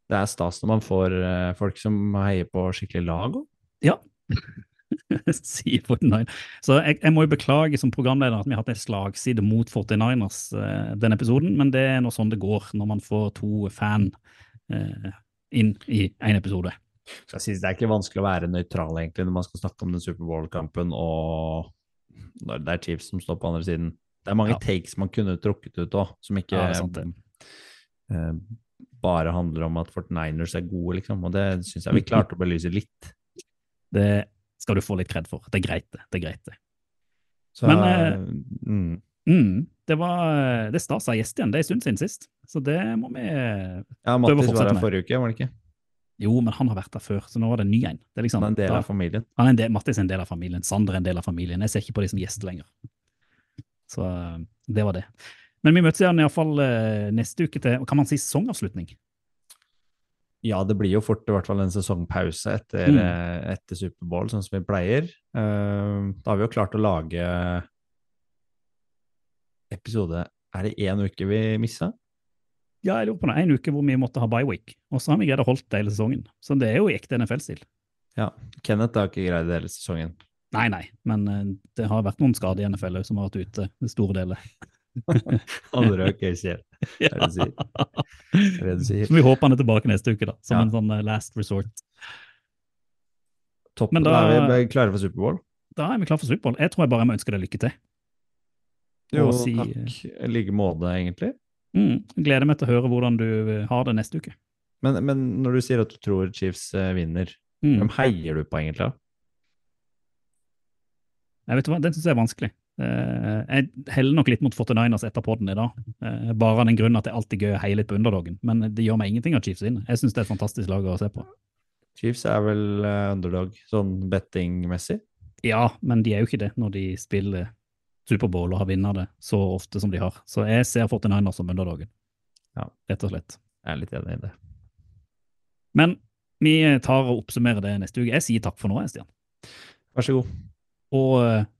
det er stas når man får eh, folk som heier på skikkelig lag òg. Ja. Sier 49. Så jeg, jeg må jo beklage som programleder at vi har hatt en slagside mot 49ers uh, denne episoden, men det er nå sånn det går når man får to fan uh, inn i én episode. Jeg synes det er ikke vanskelig å være nøytral egentlig når man skal snakke om den Superbowl-kampen og når det er Chiefs som står på andre siden. Det er mange Ja. takes man kunne trukket ut òg, som ikke Ja, det er sant det. eh, bare handler om at 49ers er gode, liksom. Og det syns jeg vi klarte å belyse litt. Det skal du få litt kred for. Det er greit, det. det er greit det. Så, Men, eh, mm, Mm, det var det stas av gjest igjen. Det er en stund siden sist. Så det må vi ja, prøve å Mattis var her forrige uke, var det ikke? Jo, men han har vært der før, så nå var det en ny en. Det er liksom, Han er en del av familien. han er en del, Mattis er en del av familien. Sander er en del av familien. Jeg ser ikke på de som gjester lenger. Så eh, det var det. Men vi møtes igjen iallfall uh, neste uke til kan man si sesongavslutning. Ja, det blir jo fort i hvert fall en sesongpause etter, Mm. eh, etter Superbowl, sånn som vi pleier. Eh, da har vi jo klart å lage episode Er det én uke vi missa? Ja, jeg lurer på det. En uke hvor vi måtte ha bye week, og så har vi greid å holde det hele sesongen. Så det er jo i ekte NFL-stil. Ja. Kenneth har ikke greid det hele sesongen. Nei, nei, men eh, det har vært noen skader i NFL òg, som har vært ute store deler. Han røk i sjel. Ja. Det? Så vi håper han er tilbake neste uke, da, som Ja. en sånn eh, last resort. Topp. Men da, da- er vi klare for Superbowl. Da er vi klare for Superbowl. Jeg tror jeg bare må ønske deg lykke til. Jo, Og si- takk. I like måte, egentlig. Mm, gleder meg til å høre hvordan du eh, har det neste uke. Men, men når du sier at du tror Chiefs eh, vinner, Mm. hvem heier du på egentlig? Jeg vet hva, Den syns jeg er vanskelig. Eh, jeg heller nok litt mot 49ers etter podden i dag. Eh, bare av den grunn at det er alltid gøy å heie litt på underdogen. Men det gjør meg ingenting at Chiefs vinner. Jeg syns det er et fantastisk lag å se på. Chiefs er vel eh, underdog, sånn bettingmessig? Ja, men de er jo ikke det når de spiller Superbowl og har vunnet det så ofte som de har. Så jeg ser 49ers som underdogen. Ja. Rett og slett. Jeg er litt enig i det. Men vi tar og oppsummerer det neste uke. Jeg sier takk for nå, Stian. Vær så god. Og